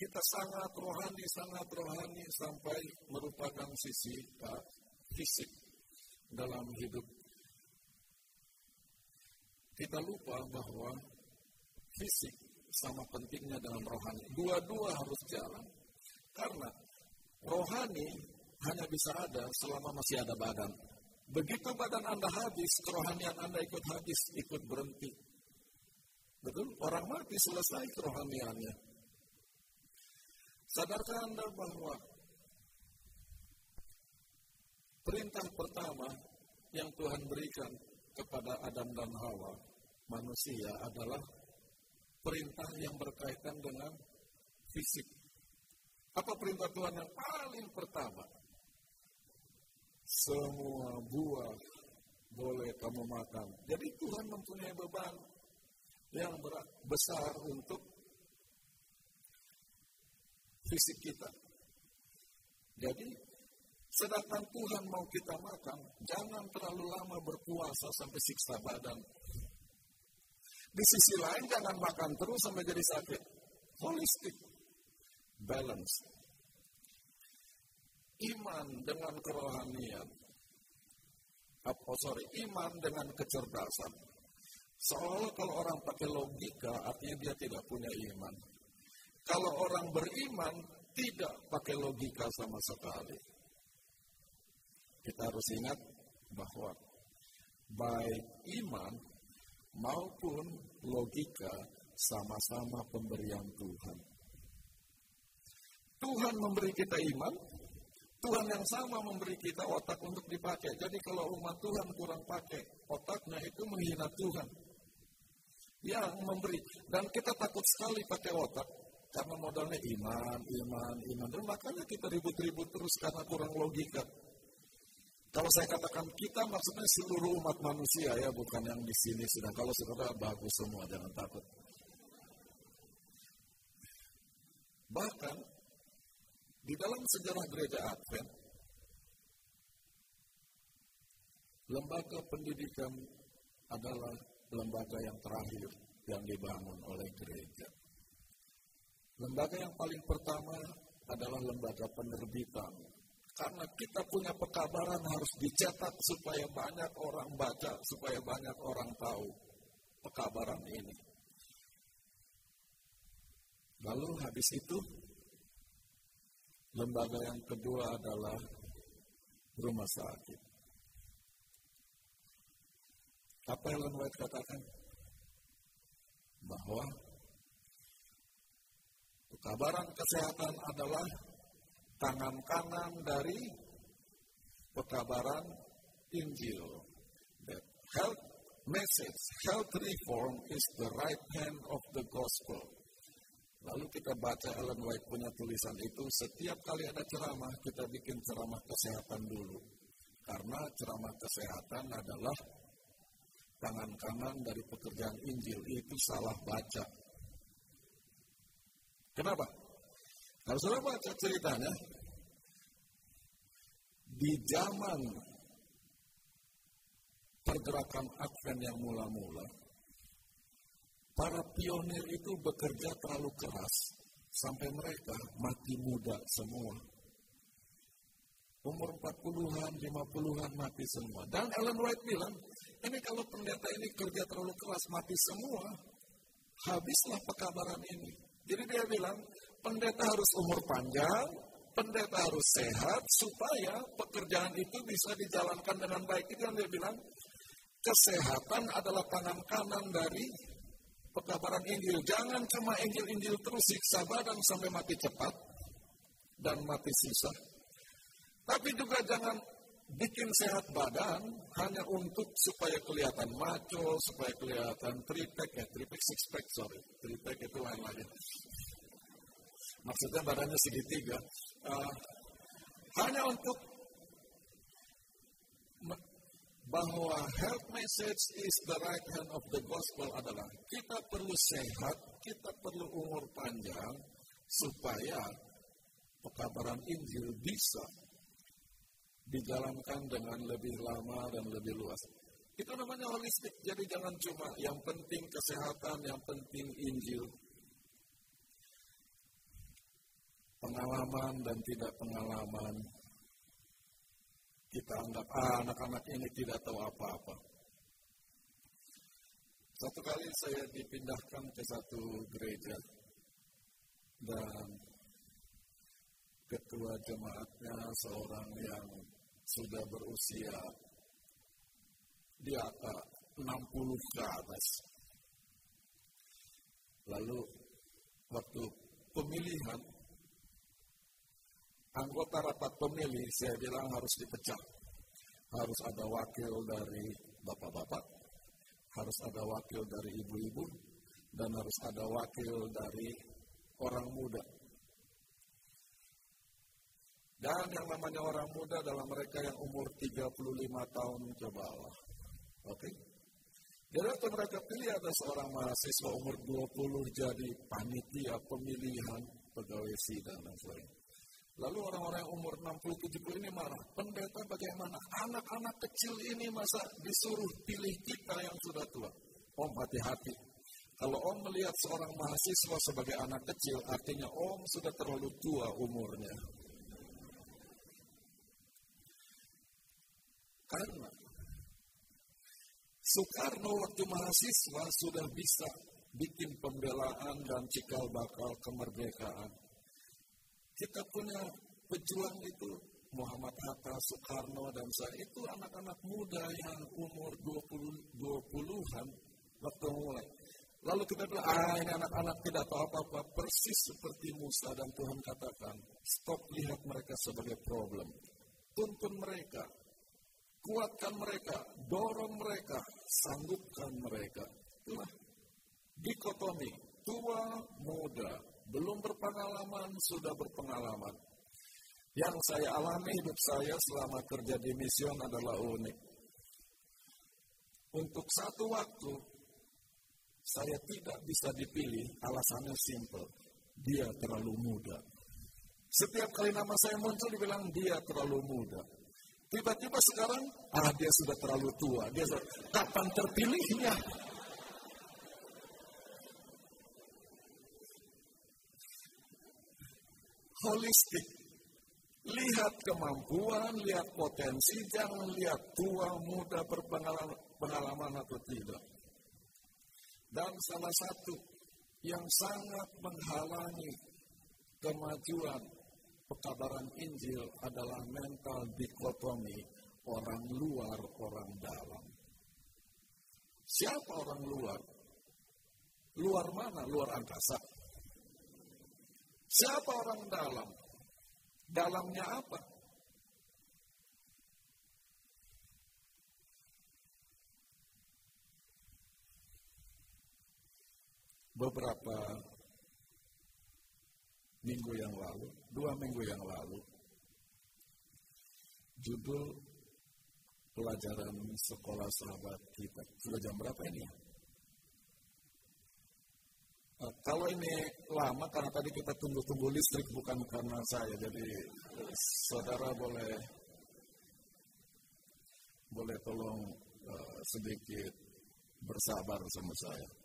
Kita sangat rohani, sangat rohani sampai merupakan sisi uh, fisik dalam hidup kita lupa bahwa fisik sama pentingnya dengan rohani. Dua-dua harus jalan. Karena rohani hanya bisa ada selama masih ada badan. Begitu badan Anda habis, kerohanian Anda ikut habis, ikut berhenti. Betul? Orang mati selesai kerohaniannya. Sadarkah Anda bahwa perintah pertama yang Tuhan berikan kepada Adam dan Hawa manusia adalah perintah yang berkaitan dengan fisik. Apa perintah Tuhan yang paling pertama? Semua buah boleh kamu makan. Jadi Tuhan mempunyai beban yang besar untuk fisik kita. Jadi sedangkan Tuhan mau kita makan, jangan terlalu lama berpuasa sampai siksa badan. Di sisi lain jangan makan terus sampai jadi sakit. Holistik. Balance. Iman dengan kerohanian. Oh sorry, iman dengan kecerdasan. Seolah kalau orang pakai logika, artinya dia tidak punya iman. Kalau orang beriman, tidak pakai logika sama sekali. Kita harus ingat bahwa baik iman maupun logika sama-sama pemberian Tuhan. Tuhan memberi kita iman, Tuhan yang sama memberi kita otak untuk dipakai. Jadi kalau umat Tuhan kurang pakai otaknya itu menghina Tuhan. Yang memberi. Dan kita takut sekali pakai otak. Karena modalnya iman, iman, iman. Dan makanya kita ribut-ribut terus karena kurang logika. Kalau saya katakan kita maksudnya seluruh umat manusia ya, bukan yang di sini sudah. Kalau saudara bagus semua, jangan takut. Bahkan di dalam sejarah gereja Advent, lembaga pendidikan adalah lembaga yang terakhir yang dibangun oleh gereja. Lembaga yang paling pertama adalah lembaga penerbitan karena kita punya pekabaran harus dicetak supaya banyak orang baca, supaya banyak orang tahu pekabaran ini. Lalu habis itu, lembaga yang kedua adalah rumah sakit. Apa Ellen White katakan? Bahwa pekabaran kesehatan adalah tangan kanan dari pekabaran Injil. That health message, health reform is the right hand of the gospel. Lalu kita baca Ellen White punya tulisan itu, setiap kali ada ceramah, kita bikin ceramah kesehatan dulu. Karena ceramah kesehatan adalah tangan kanan dari pekerjaan Injil, itu salah baca. Kenapa? Kalau sudah baca ceritanya, di zaman pergerakan Advent yang mula-mula, para pionir itu bekerja terlalu keras sampai mereka mati muda semua. Umur 40-an, 50-an mati semua. Dan Ellen White bilang, ini kalau pendeta ini kerja terlalu keras mati semua, habislah pekabaran ini. Jadi dia bilang, pendeta harus umur panjang, pendeta harus sehat supaya pekerjaan itu bisa dijalankan dengan baik. Itu yang dia bilang, kesehatan adalah tangan kanan dari pekabaran Injil. Jangan cuma Injil-Injil terus siksa badan sampai mati cepat dan mati susah. Tapi juga jangan bikin sehat badan hanya untuk supaya kelihatan maco, supaya kelihatan tripek ya, tripek six pack sorry, tripek itu lain lagi. Maksudnya badannya segitiga. Uh, hanya untuk bahwa health message is the right hand of the gospel adalah kita perlu sehat, kita perlu umur panjang supaya pekabaran Injil bisa dijalankan dengan lebih lama dan lebih luas. Itu namanya holistik. Jadi jangan cuma yang penting kesehatan, yang penting Injil. Pengalaman dan tidak pengalaman kita anggap ah, anak-anak ini tidak tahu apa-apa. Satu kali saya dipindahkan ke satu gereja dan ketua jemaatnya seorang yang sudah berusia di atas 60 ke atas. Lalu waktu pemilihan anggota rapat pemilih saya bilang harus dipecah. Harus ada wakil dari bapak-bapak, harus ada wakil dari ibu-ibu, dan harus ada wakil dari orang muda. Dan yang namanya orang muda adalah mereka yang umur 35 tahun ke bawah. Oke? Okay? Jadi mereka pilih ada seorang mahasiswa umur 20 jadi panitia pemilihan pegawai sidang dan sebagainya. Lalu orang-orang yang umur 60-70 ini marah. Pendeta bagaimana? Anak-anak kecil ini masa disuruh pilih kita yang sudah tua? Om hati-hati. Kalau Om melihat seorang mahasiswa sebagai anak kecil, artinya Om sudah terlalu tua umurnya. Karena Soekarno waktu mahasiswa sudah bisa bikin pembelaan dan cikal bakal kemerdekaan kita punya pejuang itu Muhammad Hatta, Soekarno, dan saya itu anak-anak muda yang umur 20, 20-an waktu mulai. Lalu kita bilang, ah ini anak-anak tidak tahu apa-apa, persis seperti Musa dan Tuhan katakan, stop lihat mereka sebagai problem. Tuntun mereka, kuatkan mereka, dorong mereka, sanggupkan mereka. Itulah dikotomi, tua, muda, belum berpengalaman, sudah berpengalaman. Yang saya alami hidup saya selama kerja di mision adalah unik. Untuk satu waktu, saya tidak bisa dipilih, alasannya simple. Dia terlalu muda. Setiap kali nama saya muncul dibilang dia terlalu muda. Tiba-tiba sekarang, ah dia sudah terlalu tua. Dia sudah, kapan terpilihnya? holistik. Lihat kemampuan, lihat potensi, jangan lihat tua, muda, berpengalaman pengalaman atau tidak. Dan salah satu yang sangat menghalangi kemajuan pekabaran Injil adalah mental dikotomi orang luar, orang dalam. Siapa orang luar? Luar mana? Luar angkasa. Siapa orang dalam? Dalamnya apa? Beberapa minggu yang lalu, dua minggu yang lalu, judul pelajaran sekolah sahabat kita. Sudah jam berapa ini? Eh, kalau ini lama karena tadi kita tunggu-tunggu listrik bukan karena saya, jadi saudara boleh boleh tolong uh, sedikit bersabar sama saya.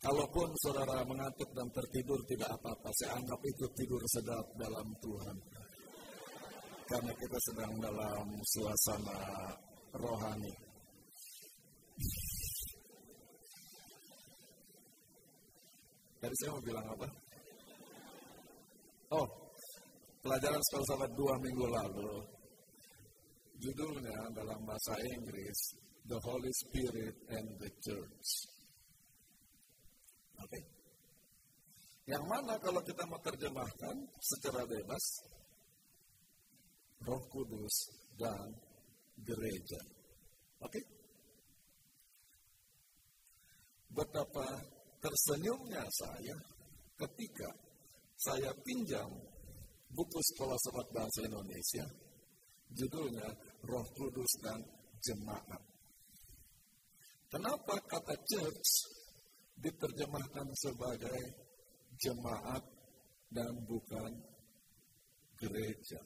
Kalaupun saudara mengantuk dan tertidur tidak apa-apa, saya anggap itu tidur sedap dalam Tuhan. Karena kita sedang dalam suasana rohani. Tadi saya mau bilang apa? Oh, pelajaran sahabat dua minggu lalu. Judulnya dalam bahasa Inggris, The Holy Spirit and the Church. Oke. Yang mana kalau kita mau terjemahkan secara bebas, Roh Kudus dan gereja. Oke? Betapa tersenyumnya saya ketika saya pinjam buku sekolah sebat bahasa Indonesia, judulnya Roh Kudus dan Jemaat. Kenapa kata church diterjemahkan sebagai jemaat dan bukan gereja?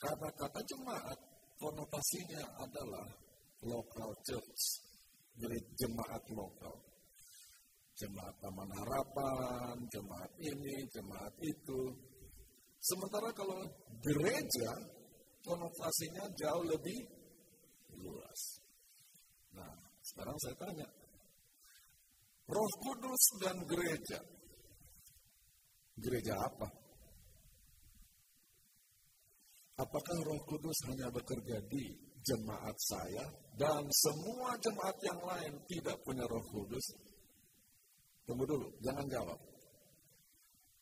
Karena kata jemaat konotasinya adalah local church, jemaat lokal. Jemaat Taman Harapan, jemaat ini, jemaat itu. Sementara kalau gereja, konotasinya jauh lebih luas. Nah, sekarang saya tanya, Roh Kudus dan gereja, gereja apa? Apakah Roh Kudus hanya bekerja di jemaat saya dan semua jemaat yang lain tidak punya Roh Kudus? Tunggu dulu, jangan jawab.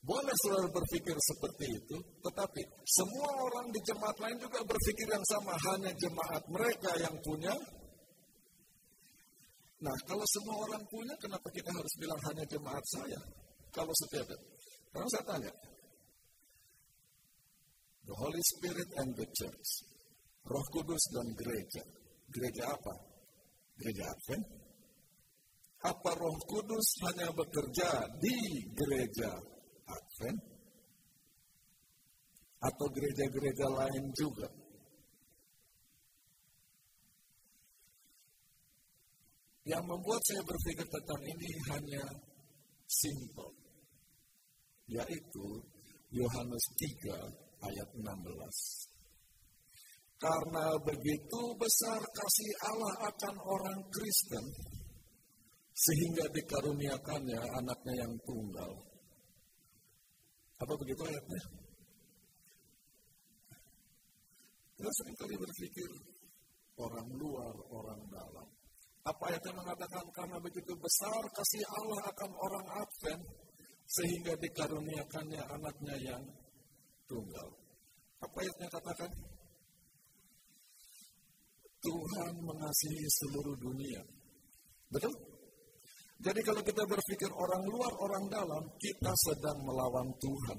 Boleh selalu berpikir seperti itu, tetapi semua orang di jemaat lain juga berpikir yang sama, hanya jemaat mereka yang punya. Nah, kalau semua orang punya, kenapa kita harus bilang hanya jemaat saya? Kalau setiap, karena saya tanya, The Holy Spirit and the Church. Roh Kudus dan gereja. Gereja apa? Gereja Advent. Apa Roh Kudus hanya bekerja di gereja Advent? Atau gereja-gereja lain juga? Yang membuat saya berpikir tentang ini hanya simple, yaitu Yohanes 3 ayat 16. Karena begitu besar kasih Allah akan orang Kristen, sehingga dikaruniakannya anaknya yang tunggal. Apa begitu ayatnya? Kita sering kali berpikir orang luar, orang dalam. Apa ayatnya mengatakan karena begitu besar kasih Allah akan orang Advent, sehingga dikaruniakannya anaknya yang tunggal. Apa ayatnya katakan? Tuhan mengasihi seluruh dunia. Betul? Jadi kalau kita berpikir orang luar, orang dalam, kita sedang melawan Tuhan.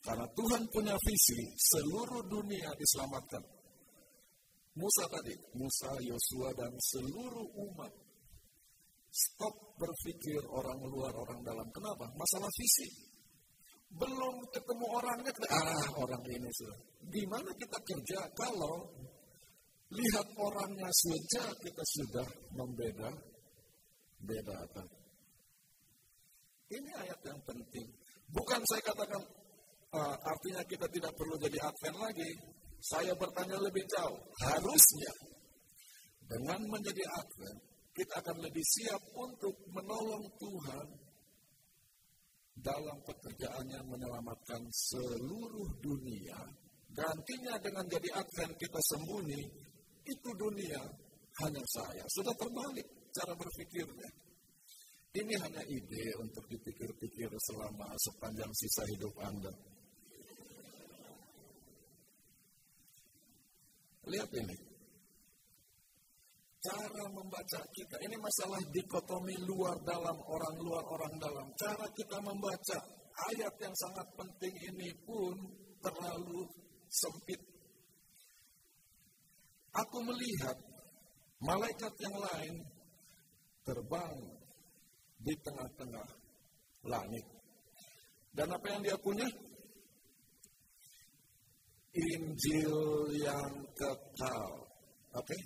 Karena Tuhan punya visi, seluruh dunia diselamatkan. Musa tadi, Musa, Yosua, dan seluruh umat. Stop berpikir orang luar, orang dalam. Kenapa? Masalah visi. Belum ketemu orangnya, ah orang ini sudah. Gimana kita kerja kalau lihat orangnya saja kita sudah membeda bedakan. Ini ayat yang penting. Bukan saya katakan uh, artinya kita tidak perlu jadi advent lagi. Saya bertanya lebih jauh. Harusnya dengan menjadi advent kita akan lebih siap untuk menolong Tuhan dalam pekerjaannya menyelamatkan seluruh dunia, gantinya dengan jadi advent kita sembunyi, itu dunia hanya saya. Sudah terbalik cara berpikirnya. Ini hanya ide untuk dipikir-pikir selama sepanjang sisa hidup Anda. Lihat ini cara membaca kita. Ini masalah dikotomi luar dalam, orang luar, orang dalam. Cara kita membaca ayat yang sangat penting ini pun terlalu sempit. Aku melihat malaikat yang lain terbang di tengah-tengah langit. Dan apa yang dia punya? Injil yang kekal. Oke? Okay?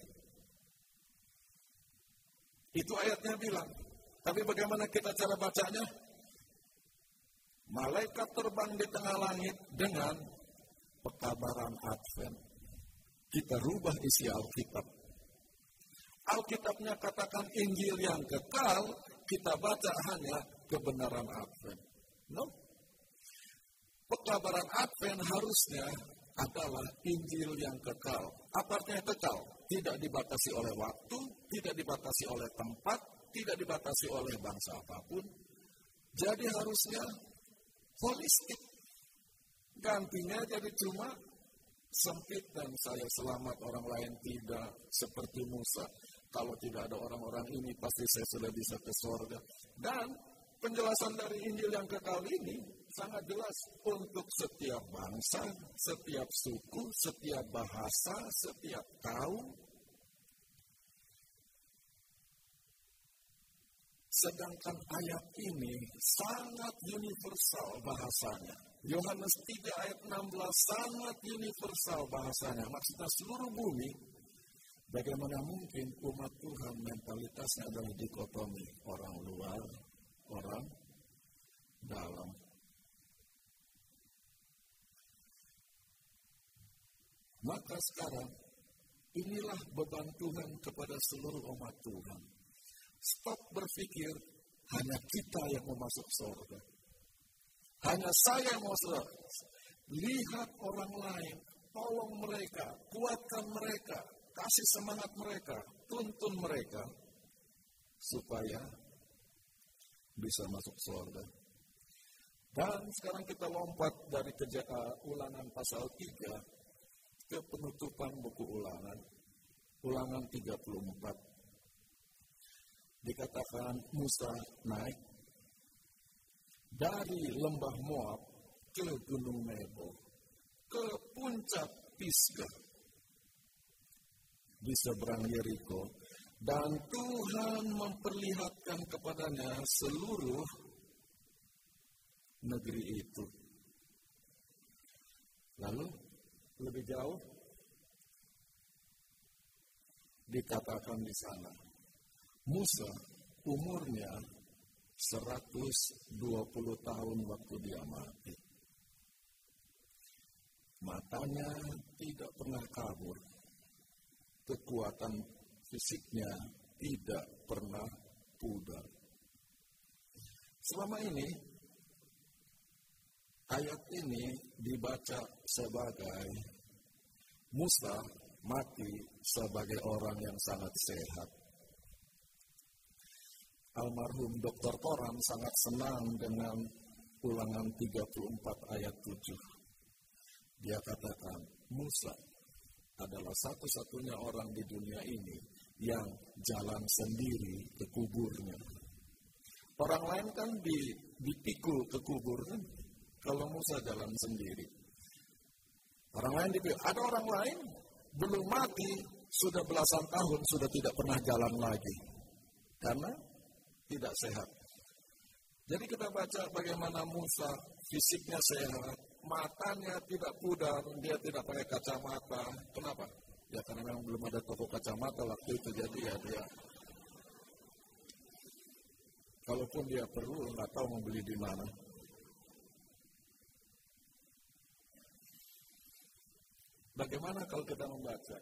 Itu ayatnya bilang. Tapi bagaimana kita cara bacanya? Malaikat terbang di tengah langit dengan pekabaran Advent. Kita rubah isi Alkitab. Alkitabnya katakan Injil yang kekal, kita baca hanya kebenaran Advent. No. Pekabaran Advent harusnya adalah Injil yang kekal. Apa artinya kekal? Tidak dibatasi oleh waktu, tidak dibatasi oleh tempat, tidak dibatasi oleh bangsa apa pun. Jadi harusnya holistik. Gantinya jadi cuma sempit dan saya selamat orang lain tidak seperti Musa. Kalau tidak ada orang-orang ini pasti saya sudah bisa ke surga. Dan penjelasan dari Injil yang kekal ini sangat jelas untuk setiap bangsa, setiap suku, setiap bahasa, setiap kaum. Sedangkan ayat ini sangat universal bahasanya. Yohanes 3 ayat 16 sangat universal bahasanya. Maksudnya seluruh bumi, bagaimana mungkin umat Tuhan mentalitasnya adalah dikotomi orang luar, orang dalam. Maka sekarang inilah beban Tuhan kepada seluruh umat Tuhan. Stop berpikir hanya kita yang mau masuk surga. Hanya saya yang mau surga. Lihat orang lain, tolong mereka, kuatkan mereka, kasih semangat mereka, tuntun mereka, supaya bisa masuk surga. Dan sekarang kita lompat dari keja- uh, ulangan pasal 3 ke penutupan buku ulangan. Ulangan 34. Dikatakan Musa naik dari lembah Moab ke gunung Nebo, ke puncak Pisgah di seberang Yeriko, dan Tuhan memperlihatkan kepadanya seluruh negeri itu. Lalu lebih jauh dikatakan di sana Musa umurnya 120 tahun waktu dia mati. Matanya tidak pernah kabur. Kekuatan fisiknya tidak pernah pudar. Selama ini ayat ini dibaca sebagai Musa mati sebagai orang yang sangat sehat. Almarhum Dr. Toran sangat senang dengan ulangan 34 ayat 7. Dia katakan, Musa adalah satu-satunya orang di dunia ini yang jalan sendiri ke kuburnya. Orang lain kan dipikul ke kubur kalau Musa jalan sendiri. Orang lain dipikul. Ada orang lain belum mati, sudah belasan tahun, sudah tidak pernah jalan lagi. Karena tidak sehat. Jadi kita baca bagaimana Musa fisiknya sehat, matanya tidak pudar, dia tidak pakai kacamata. Kenapa? Ya karena memang belum ada toko kacamata waktu itu, jadi ya dia kalaupun dia perlu nggak tahu membeli di mana. Bagaimana kalau kita membaca?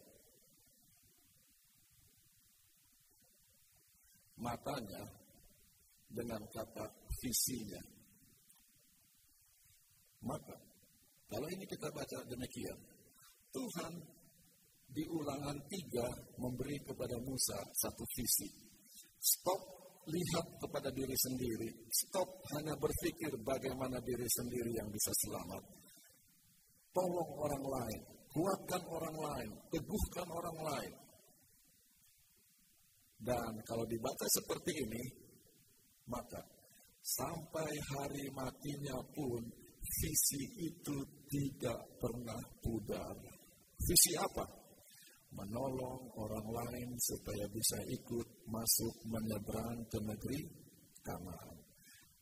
Matanya dengan kata visinya. Maka, kalau ini kita baca demikian, Tuhan di ulangan tiga memberi kepada Musa satu visi. Stop lihat kepada diri sendiri. Stop hanya berpikir bagaimana diri sendiri yang bisa selamat. Tolong orang lain, kuatkan orang lain, teguhkan orang lain. Dan kalau dibaca seperti ini, maka sampai hari matinya pun visi itu tidak pernah pudar. Visi apa? Menolong orang lain supaya bisa ikut masuk menyeberang ke negeri Kanaan.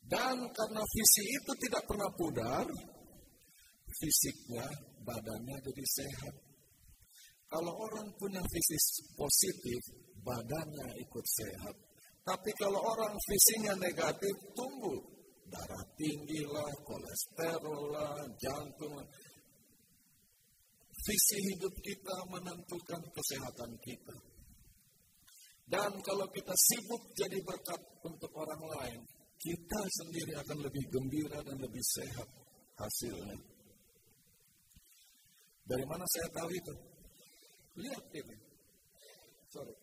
Dan karena visi itu tidak pernah pudar, fisiknya, badannya jadi sehat. Kalau orang punya visi positif, badannya ikut sehat. Tapi kalau orang visinya negatif, tumbuh darah tinggi lah, kolesterol lah, jantung lah. Visi hidup kita menentukan kesehatan kita. Dan kalau kita sibuk jadi berkat untuk orang lain, kita sendiri akan lebih gembira dan lebih sehat hasilnya. Dari mana saya tahu itu? Lihat ini. Sorry.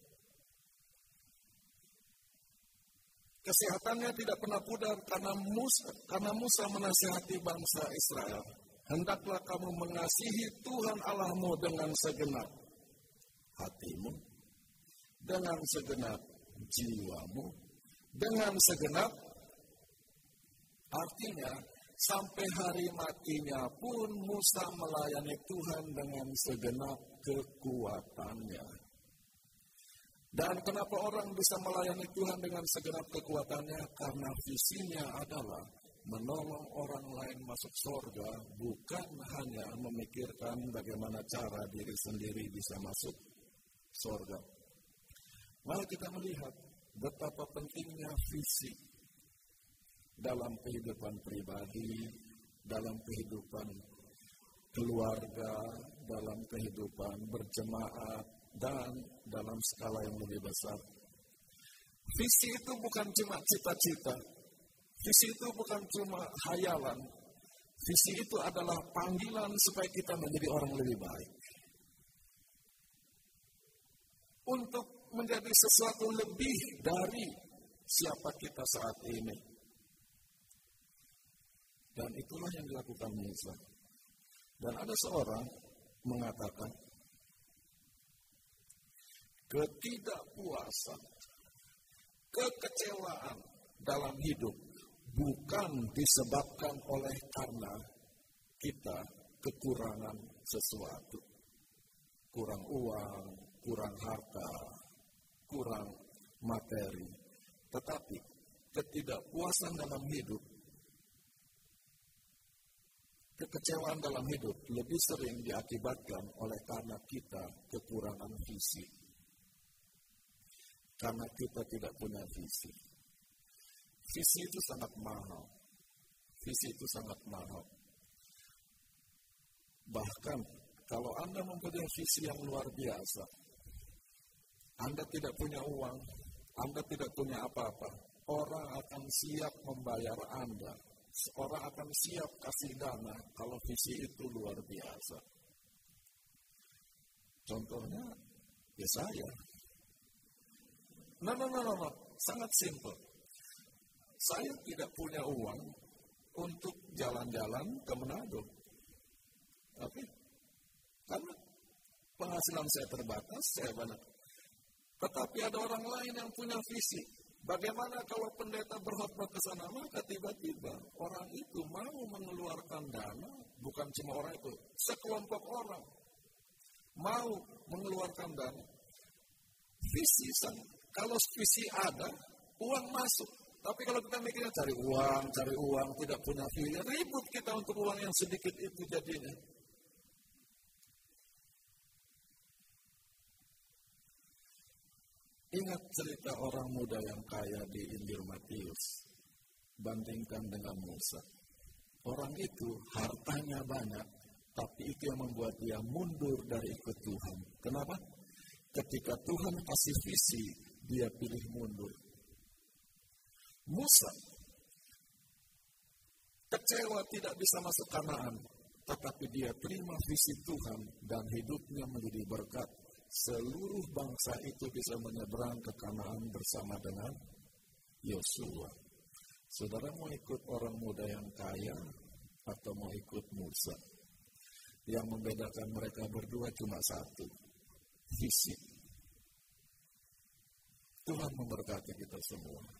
Kesehatannya tidak pernah pudar karena Musa, karena Musa menasihati bangsa Israel. Hendaklah kamu mengasihi Tuhan Allahmu dengan segenap hatimu, dengan segenap jiwamu, dengan segenap artinya sampai hari matinya pun Musa melayani Tuhan dengan segenap kekuatannya. Dan kenapa orang bisa melayani Tuhan dengan segenap kekuatannya? Karena visinya adalah menolong orang lain masuk surga, bukan hanya memikirkan bagaimana cara diri sendiri bisa masuk surga. Mari kita melihat betapa pentingnya visi dalam kehidupan pribadi, dalam kehidupan keluarga, dalam kehidupan berjemaat, dan dalam skala yang lebih besar. Visi itu bukan cuma cita-cita, visi itu bukan cuma hayalan, visi itu adalah panggilan supaya kita menjadi orang lebih baik. Untuk menjadi sesuatu lebih dari siapa kita saat ini. Dan itulah yang dilakukan Musa. Dan ada seorang mengatakan, ketidakpuasan, kekecewaan dalam hidup bukan disebabkan oleh karena kita kekurangan sesuatu. Kurang uang, kurang harta, kurang materi. Tetapi ketidakpuasan dalam hidup, kekecewaan dalam hidup lebih sering diakibatkan oleh karena kita kekurangan visi. Karena kita tidak punya visi. Visi itu sangat mahal. Visi itu sangat mahal. Bahkan kalau Anda mempunyai visi yang luar biasa, anda tidak punya uang, Anda tidak punya apa-apa, orang akan siap membayar Anda. Orang akan siap kasih dana kalau visi itu luar biasa. Contohnya, ya saya. No, no, no, no, no. Sangat simple. Saya tidak punya uang untuk jalan-jalan ke Manado. Oke? Karena penghasilan saya terbatas, saya banyak tetapi ada orang lain yang punya visi. Bagaimana kalau pendeta berkhotbah ke sana, maka tiba-tiba orang itu mau mengeluarkan dana, bukan cuma orang itu, sekelompok orang mau mengeluarkan dana. Visi kalau visi ada, uang masuk. Tapi kalau kita mikirnya cari uang, cari uang, tidak punya visi, ribut kita untuk uang yang sedikit itu jadinya. Ingat cerita orang muda yang kaya di Injil Matius. Bandingkan dengan Musa. Orang itu hartanya banyak, tapi itu yang membuat dia mundur dari ikut Tuhan. Kenapa? Ketika Tuhan kasih visi, dia pilih mundur. Musa kecewa tidak bisa masuk Kanaan, tetapi dia terima visi Tuhan dan hidupnya menjadi berkat seluruh bangsa itu bisa menyeberang ke Kanaan bersama dengan Yosua. Saudara mau ikut orang muda yang kaya atau mau ikut Musa? Yang membedakan mereka berdua cuma satu, visi. Tuhan memberkati kita semua.